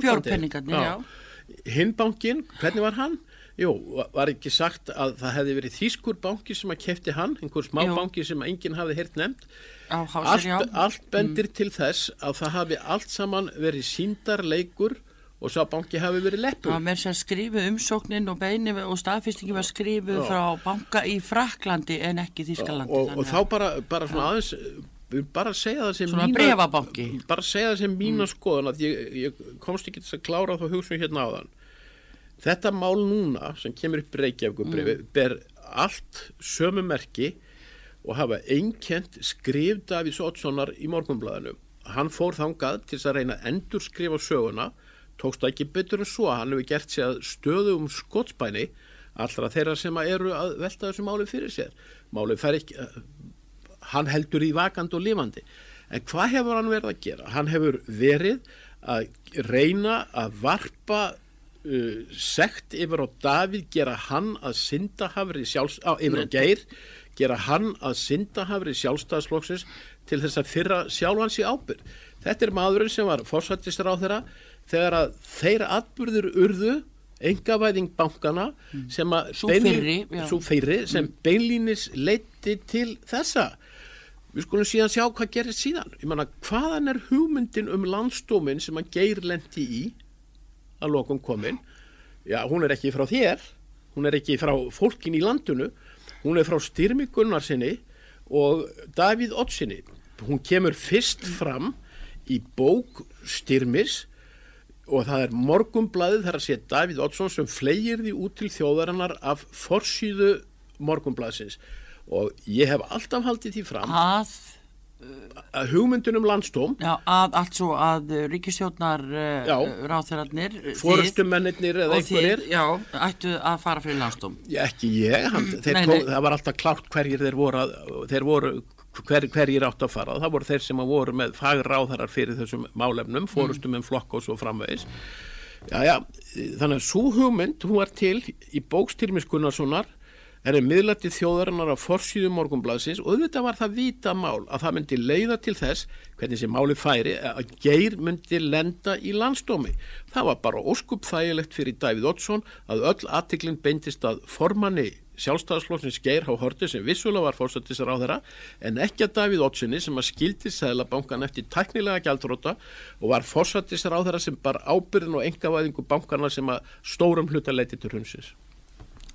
útlandi hinbankin, hvernig var hann? Jú, var ekki sagt að það hefði verið þýskur banki sem að kefti hann einhver smá Jú. banki sem enginn hafi hirt nefnt allt, allt bendir mm. til þess að það hafi allt saman verið síndarleikur og sá banki hafi verið leppur. Það þess að skrifu umsóknin og beini og staðfyrstingi var skrifu frá banka í Fraklandi en ekki Þískalandi. Og, og, og þá bara, bara svona aðeins, bara segja það sem mína... Bara segja það sem mína mm. skoðan að ég, ég komst ekki til að klára þá hugsun hérna á þann. Þetta mál núna sem kemur upp Reykjavíkubrifi mm. ber allt sömu merki og hafa einkjent skrif Davís Ottssonar í morgunblæðinu. Hann fór þangað til að reyna að endur skrifa söguna tókst það ekki betur en svo hann hefur gert sér stöðu um skottsbæni allra þeirra sem eru að velta þessu máli fyrir sér máli fer ekki hann heldur í vakand og lifandi en hvað hefur hann verið að gera? Hann hefur verið að reyna að varpa uh, sekt yfir á Davíð gera hann að syndahafri sjálfs, á, yfir á Geir gera hann að syndahafri sjálfstæðsflokksins til þess að fyrra sjálfans í ábyrg þetta er maðurinn sem var fórsættistur á þeirra þegar að þeirra atbyrður urðu engavæðing bankana mm. sem að svo fyrri, fyrri sem mm. beinlínis leiti til þessa við skulum síðan sjá hvað gerir síðan. Ég manna hvaðan er hugmyndin um landstómin sem að geir lendi í að lokum komin já hún er ekki frá þér. Hún er ekki frá fólkin í landinu. Hún er frá Styrmi Gunnarsinni og Davíð Ottsinni hún kemur fyrst fram í bók Styrmis og það er morgumblaðið þar að sé Davíð Oddsson sem flegir því út til þjóðarinnar af forsýðu morgumblaðsins og ég hef alltaf haldið því fram að, að hugmyndunum landstóm já, að allt svo að ríkistjónar uh, ráþærarnir fórustumennir eða einhverjir. Já, ættu að fara fyrir landstóm ekki ég, hann, mm, nei, nei. það var alltaf klárt hverjir þeir voru, þeir voru hver, hverjir átt að fara. Það voru þeir sem að voru með fagráðarar fyrir þessum málefnum, mm. fórustum en flokk og svo framvegis. Já, já, þannig að svo hugmynd hún var til í bókstýrmis Er miðlætti þjóðarinnar á forsýðu morgunbladsins og þetta var það vita mál að það myndi leiða til þess, hvernig sem máli færi, að geir myndi lenda í landsdómi. Það var bara óskup þægilegt fyrir Davíð Oddsson að öll aðtiklinn beintist að formanni sjálfstæðarslóknins Geir Há Horti sem vissulega var fórsættisar á þeirra en ekki að Davíð Ottsinni sem að skildi Sæðlabankan eftir teknilega gjaldróta og var fórsættisar á þeirra sem bar ábyrðin og engavæðingu bankana sem að stórum hluta leiti til hundsins.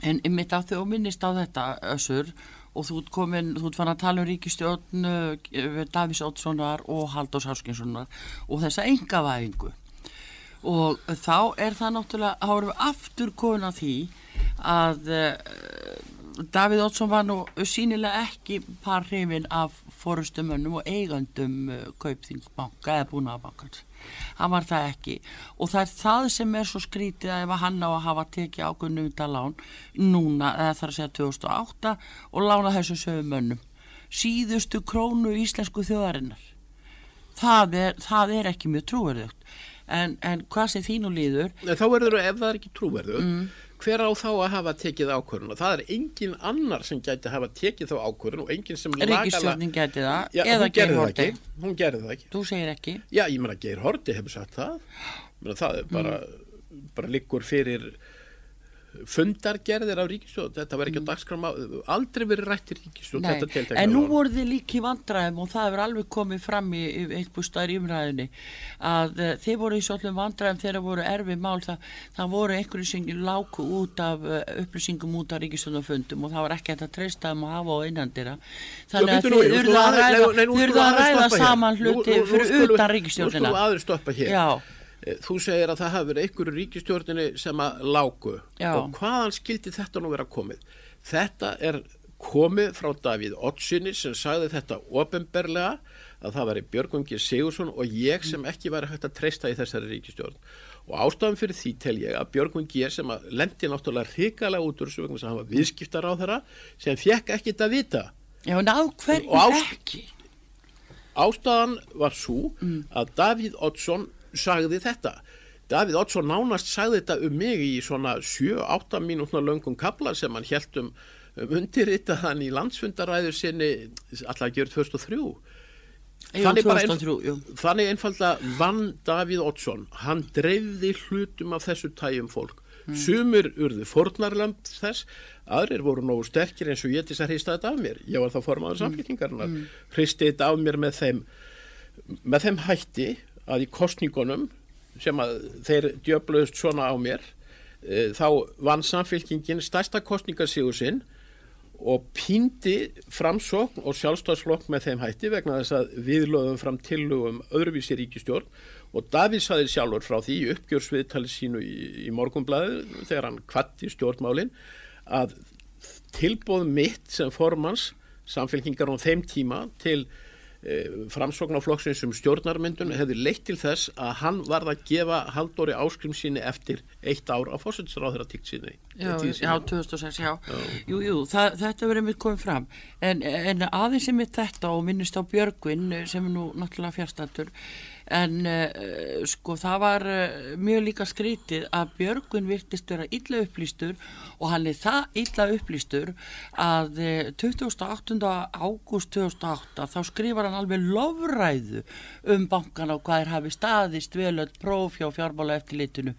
En mitt á þau og minnist á þetta össur og þú ert komin, þú ert fann að tala um ríkistjórn uh, Davís Ótssonar og Haldós Háskinssonar og þessa engavæðingu og þá er það náttúrulega, þá erum við aftur komin að því að uh, Davíð Ótsson var nú sínilega ekki par hrifin af fórustumönnum og eigandum uh, kaupþingsbanka eða búnaðabankans hann var það ekki. Og það er það sem er svo skrítið að ef hann á að hafa tekið ákveðnum talán núna, eða þar að segja 2008 og lána þessu sögumönnum síðustu krónu íslensku þjóðarinnar. Það er, það er ekki mjög trúverðugt. En, en hvað sé þínu líður þá verður það ef það er ekki trúverðugt mm hver á þá að hafa tekið ákvörðun? Og það er engin annar sem gæti að hafa tekið þá ákvörðun og engin sem lagala Ríkisjónin gæti það, Já, eða Geir Horti Hún gerði það ekki. Þú segir ekki. Já, ég menna Geir Horti hefur sagt það. Menna, það er bara, mm. bara líkur fyrir fundargerðir á ríkistjóð þetta verður ekki á mm. dagskram aldrei verið rætt í ríkistjóð en nú voru þið líki vandræðum og það hefur alveg komið fram í einhver staðar í umræðinni að uh, þið voru í svolítið vandræðum þegar það voru erfið mál það, það voru einhverju sem láku út af uh, upplýsingum út af ríkistjóðafundum og það var ekki að treysta um að hafa á innandira þannig að þið urðu að ræða saman hluti fyrir utan ríkistjóðina Eh, þú segir að það hafi verið einhverju ríkistjórnini sem að lágu Já. og hvaðan skildi þetta nú vera komið? Þetta er komið frá Davíð Ottsinni sem sagði þetta ofinberlega að það væri Björgungi Sigursson og ég sem ekki væri hægt að treysta í þessari ríkistjórn og ástafan fyrir því tel ég að Björgungi sem að lendi náttúrulega hrikalega út úr þessu vegna sem hann var viðskiptar á þeirra sem fekk ekkit að vita Já, ná hverju ekki? Ástafan var svo mm. að Davíð Ottsson sagði þetta. Davíð Oddsson nánast sagði þetta um mig í svona 7-8 mínútna löngum kabla sem hann held um, um undirritaðan í landsfundaræður sinni alltaf gera 2003 þannig, einf þannig einfalda vann Davíð Oddsson. Hann dreifði hlutum af þessu tæjum fólk. Mm. sumir urðu fornarland þess aðrir voru nógu sterkir eins og ég til þess að hrista þetta af mér. Ég var þá formadur mm. samfélkingarnar mm. hristi þetta af mér með þeim með þeim hætti að í kostningunum sem að þeir djöflaust svona á mér e, þá vann samfélkingin stærsta kostningarsíðu sinn og píndi framsókn og sjálfstafslokk með þeim hætti vegna þess að við lögum fram tillögum öðruvísi ríkistjórn og Davíð saði sjálfur frá því uppgjörsviðtali sínu í, í morgunblæðu þegar hann kvatti stjórnmálin að tilbóð mitt sem formans samfélkingar á þeim tíma til framsóknarflokksins um stjórnarmyndun hefði leitt til þess að hann varð að gefa Haldóri áskrim síni eftir eitt ár á fórsættisráður að tíkt síni Já, já 2006, já, já. Jú, jú, það, þetta verður mitt komið fram. En, en aðeins sem mitt þetta og minnist á Björgvin sem er nú náttúrulega fjárstatur en uh, sko það var uh, mjög líka skrítið að Björgun virtist vera illa upplýstur og hann er það illa upplýstur að uh, 28. ágúst 2008 þá skrifar hann alveg lofræðu um bankana og hvað er hafi staðist velöld próf hjá fjármála eftirlitinu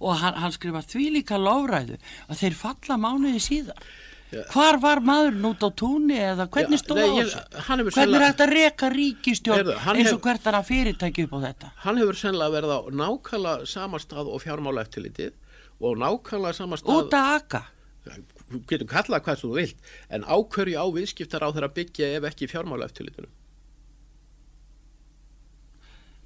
og hann, hann skrifar því líka lofræðu að þeir falla mánuði síðan Hvar var maðurinn út á túnni eða hvernig stóð á þessu? Hvernig er þetta reka ríkistjórn eins og hvert er að fyrirtækja upp á þetta? Hann hefur sennilega verið á nákvæmlega samastað og fjármála eftirlitið og nákvæmlega samastað... Út að aka? Getur kallað hvað þú vilt en ákverju á viðskiptar á þeirra byggja ef ekki fjármála eftirlitinu.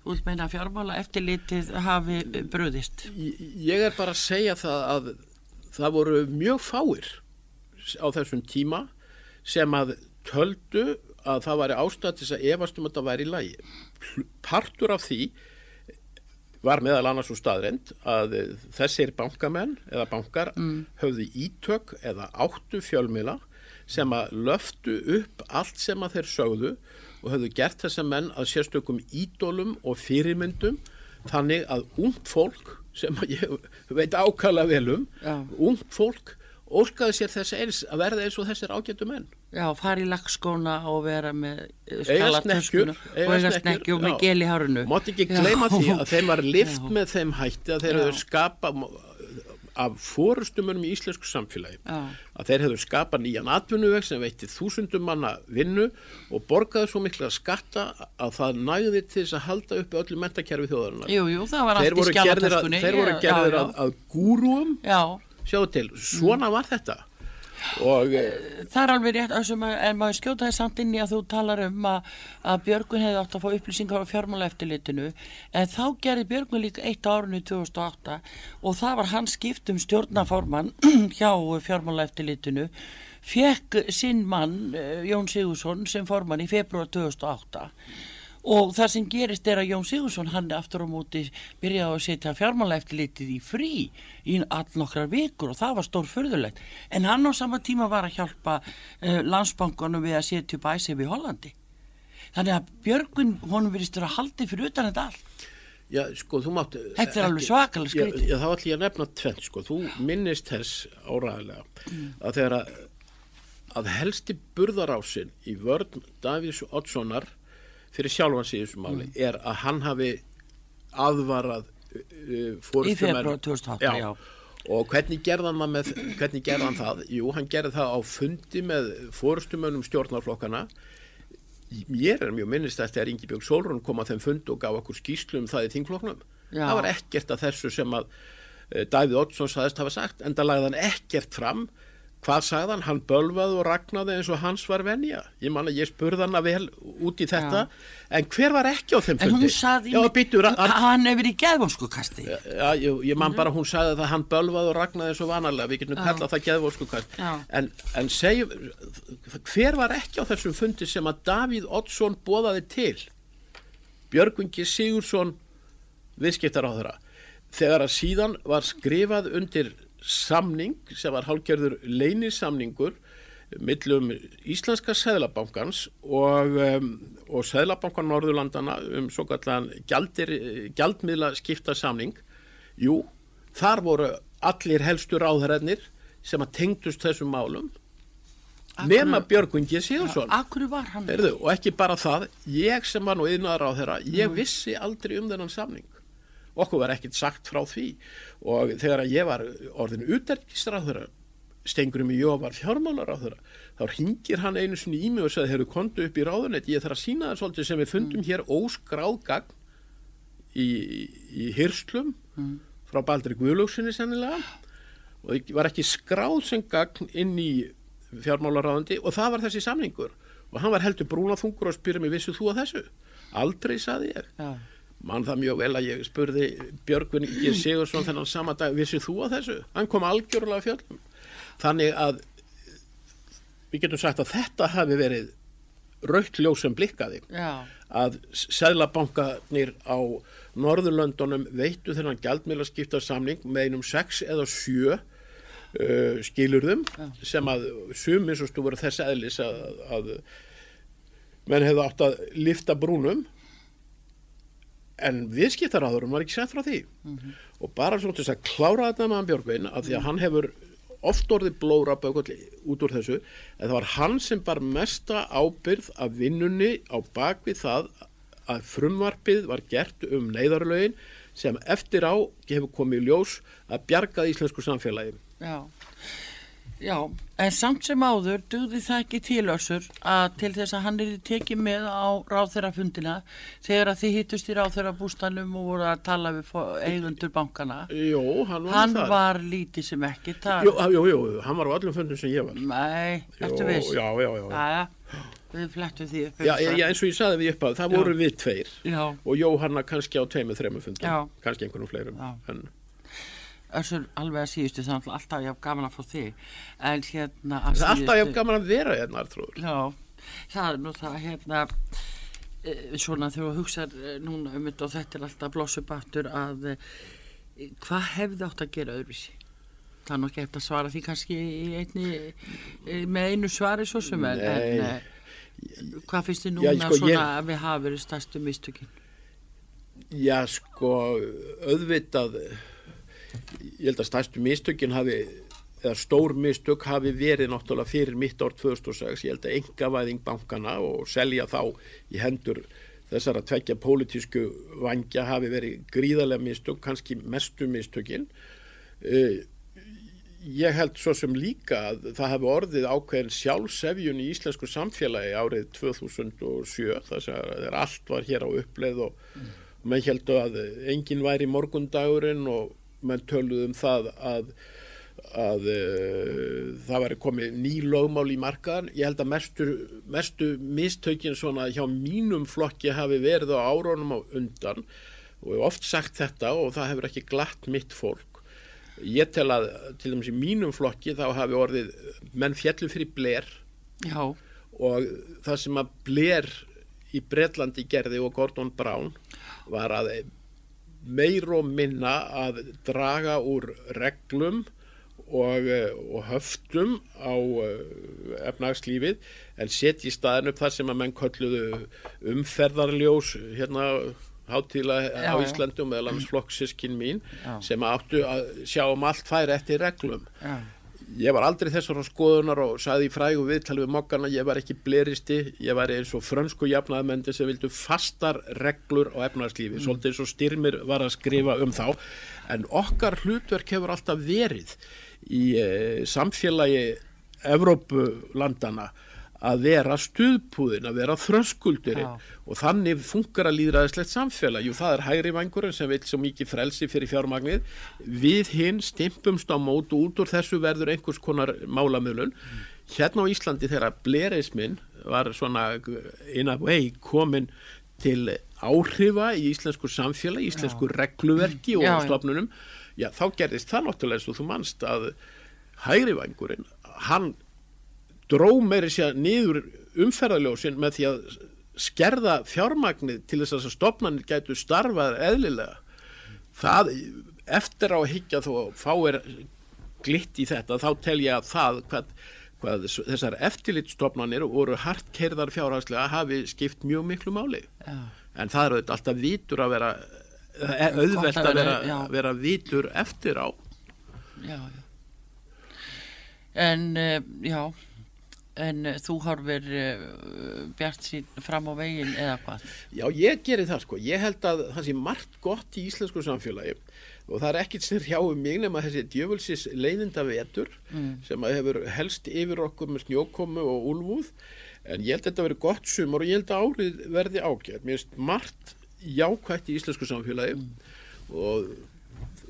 Þú meina að fjármála eftirlitið hafi bröðist? Ég er bara að segja það að það voru mjög fáir á þessum tíma sem að töldu að það væri ástæð til að efastum að það væri í lagi. Partur af því var meðal annars úr staðrend að þessir bankamenn eða bankar mm. höfðu ítök eða áttu fjölmila sem að löftu upp allt sem að þeir sögðu og höfðu gert þess að menn að sérstökum ídólum og fyrirmyndum þannig að ungt fólk sem ég veit ákala velum, ja. ungt fólk óskaði sér þess eins að verða eins og þessir ágættu menn. Já, fari í lagskóna og vera með eiga snekkjur og eiga snekkjur og með gel í hárunu Mátti ekki gleyma því að þeim var lift já. með þeim hætti að þeir hefur skapað af fórustumunum í íslensku samfélagi. Já. að þeir hefur skapað nýjan atvinnuveg sem veitir þúsundum manna vinnu og borgaði svo miklu að skatta að það næði til þess að halda uppi öllu mentakerfi þjóðarinnar. Jú, jú, það var allt í skjálatöskunni Þeir voru gerðir að, að gúrúum sjáu til, svona var þetta. Og eh, það er alveg rétt en maður skjótaði samt inn í að þú talar um að, að Björgun hefði átt að fá upplýsingar á fjármála eftirlitinu en þá gerði Björgun líka eitt árunni 2008 og það var hans skiptum stjórnaforman hjá fjármála eftirlitinu fekk sinn mann eh, Jón Sigursson sem forman í februar 2008 og það sem gerist er að Jón Sigursson hann aftur á móti byrjaði að setja fjármála eftir litið í frí í all nokkrar vikur og það var stór förðulegt en hann á sama tíma var að hjálpa uh, landsbankunum við að setja upp æsef í Hollandi. Þannig að Björgun honum virðist vera haldið fyrir utan þetta allt. Já, sko, þú mátt Þetta er alveg svakalega skriti Já, þá ætlum ég að nefna tvenn, sko, þú minnist þess áræðilega mm. að þegar að, að helsti burðarásin í vörn Davís Oddssonar fyrir sjálfans í þessu máli mm. er að hann hafi aðvarað uh, í februar 2008 já. Já. og hvernig gerðan með hvernig gerðan það? Jú, hann gerði það á fundi með fórstumönum stjórnarflokkana ég er mjög minnist að þetta er Ingi Björg Solrún kom að þeim fund og gaf okkur skýslu um það í þingflokknum það var ekkert að þessu sem að uh, Davíð Oddsson saðist hafa sagt en það lagði hann ekkert fram Hvað sagðan? Hann bölvaði og ragnaði eins og hans var venja. Ég man að ég spurði hann að vel út í þetta. Já. En hver var ekki á þeim fundi? En hún saði, já, býtur, hann, hann hefur í geðvonskukasti. Já, ég, ég man mm. bara hún saði að hann bölvaði og ragnaði eins og vanalega. Við getum kallað það geðvonskukasti. En, en segjum, hver var ekki á þessum fundi sem að Davíð Oddsson bóðaði til? Björgungi Sigursson viðskiptar á þeirra. Þegar að síðan var skrifað undir samning sem var hálfgerður leynisamningur millum Íslenska Sæðlabankans og, um, og Sæðlabankan Norðurlandana um svo kallan gjaldmiðla skipta samning jú, þar voru allir helstur áðurennir sem að tengdust þessum málum nema Björgun G. Sigursson og ekki bara það ég sem var nú yðnaðar á þeirra ég mm. vissi aldrei um þennan samning okkur var ekkert sagt frá því og þegar að ég var orðin úterkistráður stengurum í Jó var fjármálaráður þá ringir hann einu sinni í mig og sagði þeir eru kontu upp í ráðunett ég þarf að sína það svolítið sem við fundum mm. hér óskráð gagn í, í hyrslum mm. frá Baldri Guðlóksinni sennilega og það var ekki skráð sem gagn inn í fjármálaráðundi og það var þessi samningur og hann var heldur brúnaþungur og spyrði mig vissu þú að þessu? Aldrei saði ég ja mann það mjög vel að ég spurði Björgvin G. Sigursson þennan sama dag vissið þú á þessu? Hann kom algjörlega fjöldum þannig að við getum sagt að þetta hafi verið raukt ljóð sem blikkaði Já. að seglabankanir á Norðurlöndunum veittu þennan gældmiðlaskiptarsamning með einum 6 eða 7 uh, skilurðum Já. sem að sumins og stúfur þess aðlis að, að menn hefðu átt að lifta brúnum en viðskiptaráðurum var ekki sett frá því. Mm -hmm. og bara svona til þess að klára þetta með hann Björgvin að því að hann hefur oft orðið blóra bökulli út úr þessu en það var hann sem bar mesta ábyrð af vinnunni á bakvið það að frumvarpið var gert um neyðarlögin sem eftir á hefur komið ljós að bjargað íslensku samfélagi. Já Já, en samt sem áður dugði það ekki til össur að til þess að hann er tekið með á ráþeirafundina þegar að þið hittust í ráþeirabústanum og voru að tala við eigundur bankana. Jó, hann var hann það. Hann var lítið sem ekki það. Jú, jú, jú, hann var á öllum fundum sem ég var. Nei, eftir viss. Já, já, já. já. Við flettum því upp. Já, já, eins og ég saði við upp að það já. voru við tveir já. og Jóhanna kannski á tveimur, þreimur fundum, kannski einhvernum fleirum. En össur alveg að síðustu þannig að alltaf ég haf gaman að fá þig. En hérna að síðustu alltaf ég haf gaman að vera hérna Arþrúr já, það er nú það hérna e, svona þegar þú hugsaður e, núna um þetta og þetta er alltaf blósubáttur að e, hvað hefði átt að gera öðruvísi? Það er nokkið eftir að svara því kannski einni, með einu svari svo sem er en hvað finnst þið núna já, sko, svona ég... að við hafa verið stærstu mistökin? Já sko auðvitað ég held að stærstu mistökin hafi eða stór mistök hafi verið náttúrulega fyrir mitt ár 2006 ég held að engavæðing bankana og selja þá í hendur þessar að tvekja pólitísku vangja hafi verið gríðarlega mistök kannski mestu mistökin uh, ég held svo sem líka að það hefði orðið ákveðin sjálfsefjun í íslensku samfélagi árið 2007 þess að allt var hér á uppleið og mm. menn heldu að enginn væri morgundagurinn og menn töluðum um það að að uh, það væri komið ný lögmál í markaðan ég held að mestu, mestu mistökin svona hjá mínum flokki hafi verið á árónum á undan. Og ég hef oft sagt þetta og það hefur ekki glatt mitt fólk. Ég tel að til dæmis í mínum flokki þá hafi orðið menn fjallu fyrir bler Já. og það sem að bler í Breitlandi gerði og Gordon Brown var að meir og minna að draga úr reglum og, eh, og höftum á eh, efnagslífið en setja í staðin upp það sem að menn kölluðu umferðarljós hérna hátíla á Íslandum eða landsflokksískinn mín já. sem áttu að sjá um allt færi eftir reglum já. Ég var aldrei þessar á skoðunar og saði í frægu viðtal við mokkana ég var ekki bleristi, ég var eins og frönsku jafnaðamendi sem vildu fastar reglur á efnagslífi, mm. svolítið eins og styrmir var að skrifa um þá en okkar hlutverk hefur alltaf verið í eh, samfélagi Evrópulandana að vera stuðpúðin, að vera þröskuldurinn og þannig funkar að líðræðislegt samfélag. Jú, það er hægri vangurinn sem vil svo mikið frelsi fyrir fjármagnið. Við hinn stimpumst á mót og út úr þessu verður einhvers konar málamölun. Mm. Hérna á Íslandi þegar blereismin var svona in a way komin til áhrifa í íslensku samfélag, íslensku já. regluverki og já, stofnunum já já þá gerðist það náttúrulega eins og þú mannst að hægrivangurinn hann dró meiri sér niður umferðaljósin með því að skerða fjármagnið til þess að stopnarnir gætu starfað eðlilega. Það eftir á higgja þó fáir glitt í þetta þá tel ég að það hvað, hvað þessar eftirlitstopnarnir voru hartkerðar fjárhagslega hafi skipt mjög miklu máli. Já. en það eru alltaf vítur að vera auðvelt að vera, vera, vera vitur eftir á. Já, já. En uh, já en uh, þú horfir uh, bjart sín fram á veginn eða hvað? Já, ég gerir það sko ég held að það sé margt gott í íslensku samfélagi og það er ekkit sem hrjáum mig nema þessi djöfulsis leiðinda vetur mm. sem að hefur helst yfir okkur með snjókomu og úlvúð en ég held að þetta verið gott sumor og ég held að árið verði ágætt mér finnst margt jákvægt í íslensku samfélagi mm. og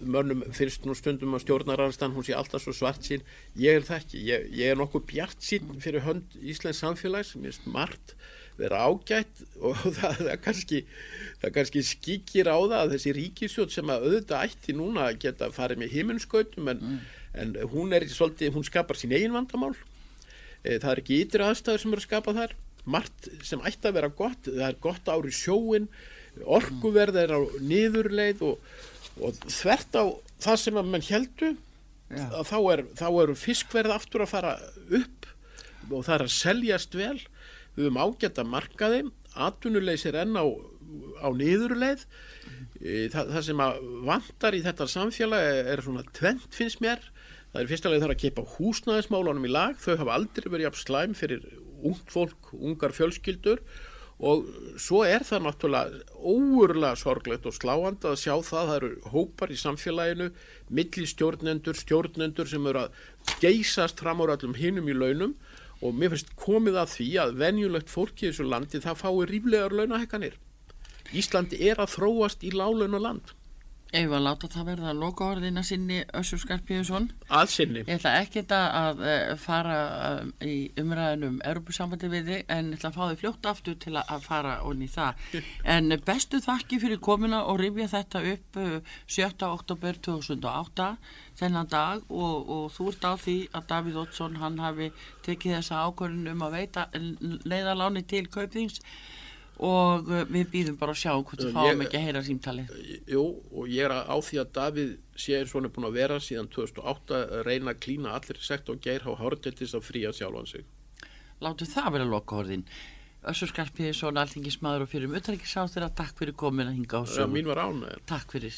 mörnum finnst nú stundum að stjórnaranstan hún sé alltaf svo svart sín ég er það ekki, ég, ég er nokkuð bjart sín fyrir hönd Íslands samfélags. Mér finnst margt vera ágætt og það, það kannski það kannski skikir á það að þessi ríkisjótt sem að auðvitað ætti núna að geta farið með heiminskautum en, mm. en hún er svolítið, hún skapar sín eigin vandamál. E, það er ekki ytri aðstæður sem eru að skapa þar. Margt sem ætti að vera gott, það er gott ári sjóin orkuverð er á niðurleið og, og þvert á það sem að mann heldu að þá, er, þá eru fiskverð aftur að fara upp og það er að seljast vel. Við höfum ágætt að marka þeim atvinnuleysir enn á, á niðurleið. E, það, það sem að vantar í þetta samfélag er svona tvent finnst mér. Það er fyrstulega þarf að keipa húsnæðismálunum í lag. Þau hafa aldrei verið af slæm fyrir ungt fólk, ungar fjölskyldur og svo er það náttúrulega óurlega sorglegt og sláand að sjá það það eru hópar í samfélaginu millistjórnendur, stjórnendur sem eru að geysast fram á allum hinnum í launum. Og mér finnst komið að því að venjulegt fólki í þessu landi það fái ríflegar launahekkanir Íslandi er að þróast í lálaun og land Ég var að láta það verða að loka orðina sinni Össur Skarpíðusson Að sinni. Ég ætla ekki að eh, fara eh, í umræðinum Europasambandi við þig en ég ætla að fá þig fljótt aftur til að fara onni í það. En bestu þakki fyrir komina og rifja þetta upp 7. Eh, oktober 2008 þennan dag og, og þú ert á því að Davíð Ótsson hann hafi tekið þessa ákvörðin um að veita leiðaláni til kaupþings og uh, við býðum bara að sjá hvort við fáum ekki að heyra símtali Jú, og ég er á því að Davíð sé er svona búin að vera síðan 2008 að reyna að klína allir sekt og geir á hórtildist að fría sjálfan sig. Látu það vera lokahorðin Össur Skarpíðis og næltingismadur og fyrir um uttækisáttir að takk fyrir komin að hinga á sögum Mín var án Takk fyrir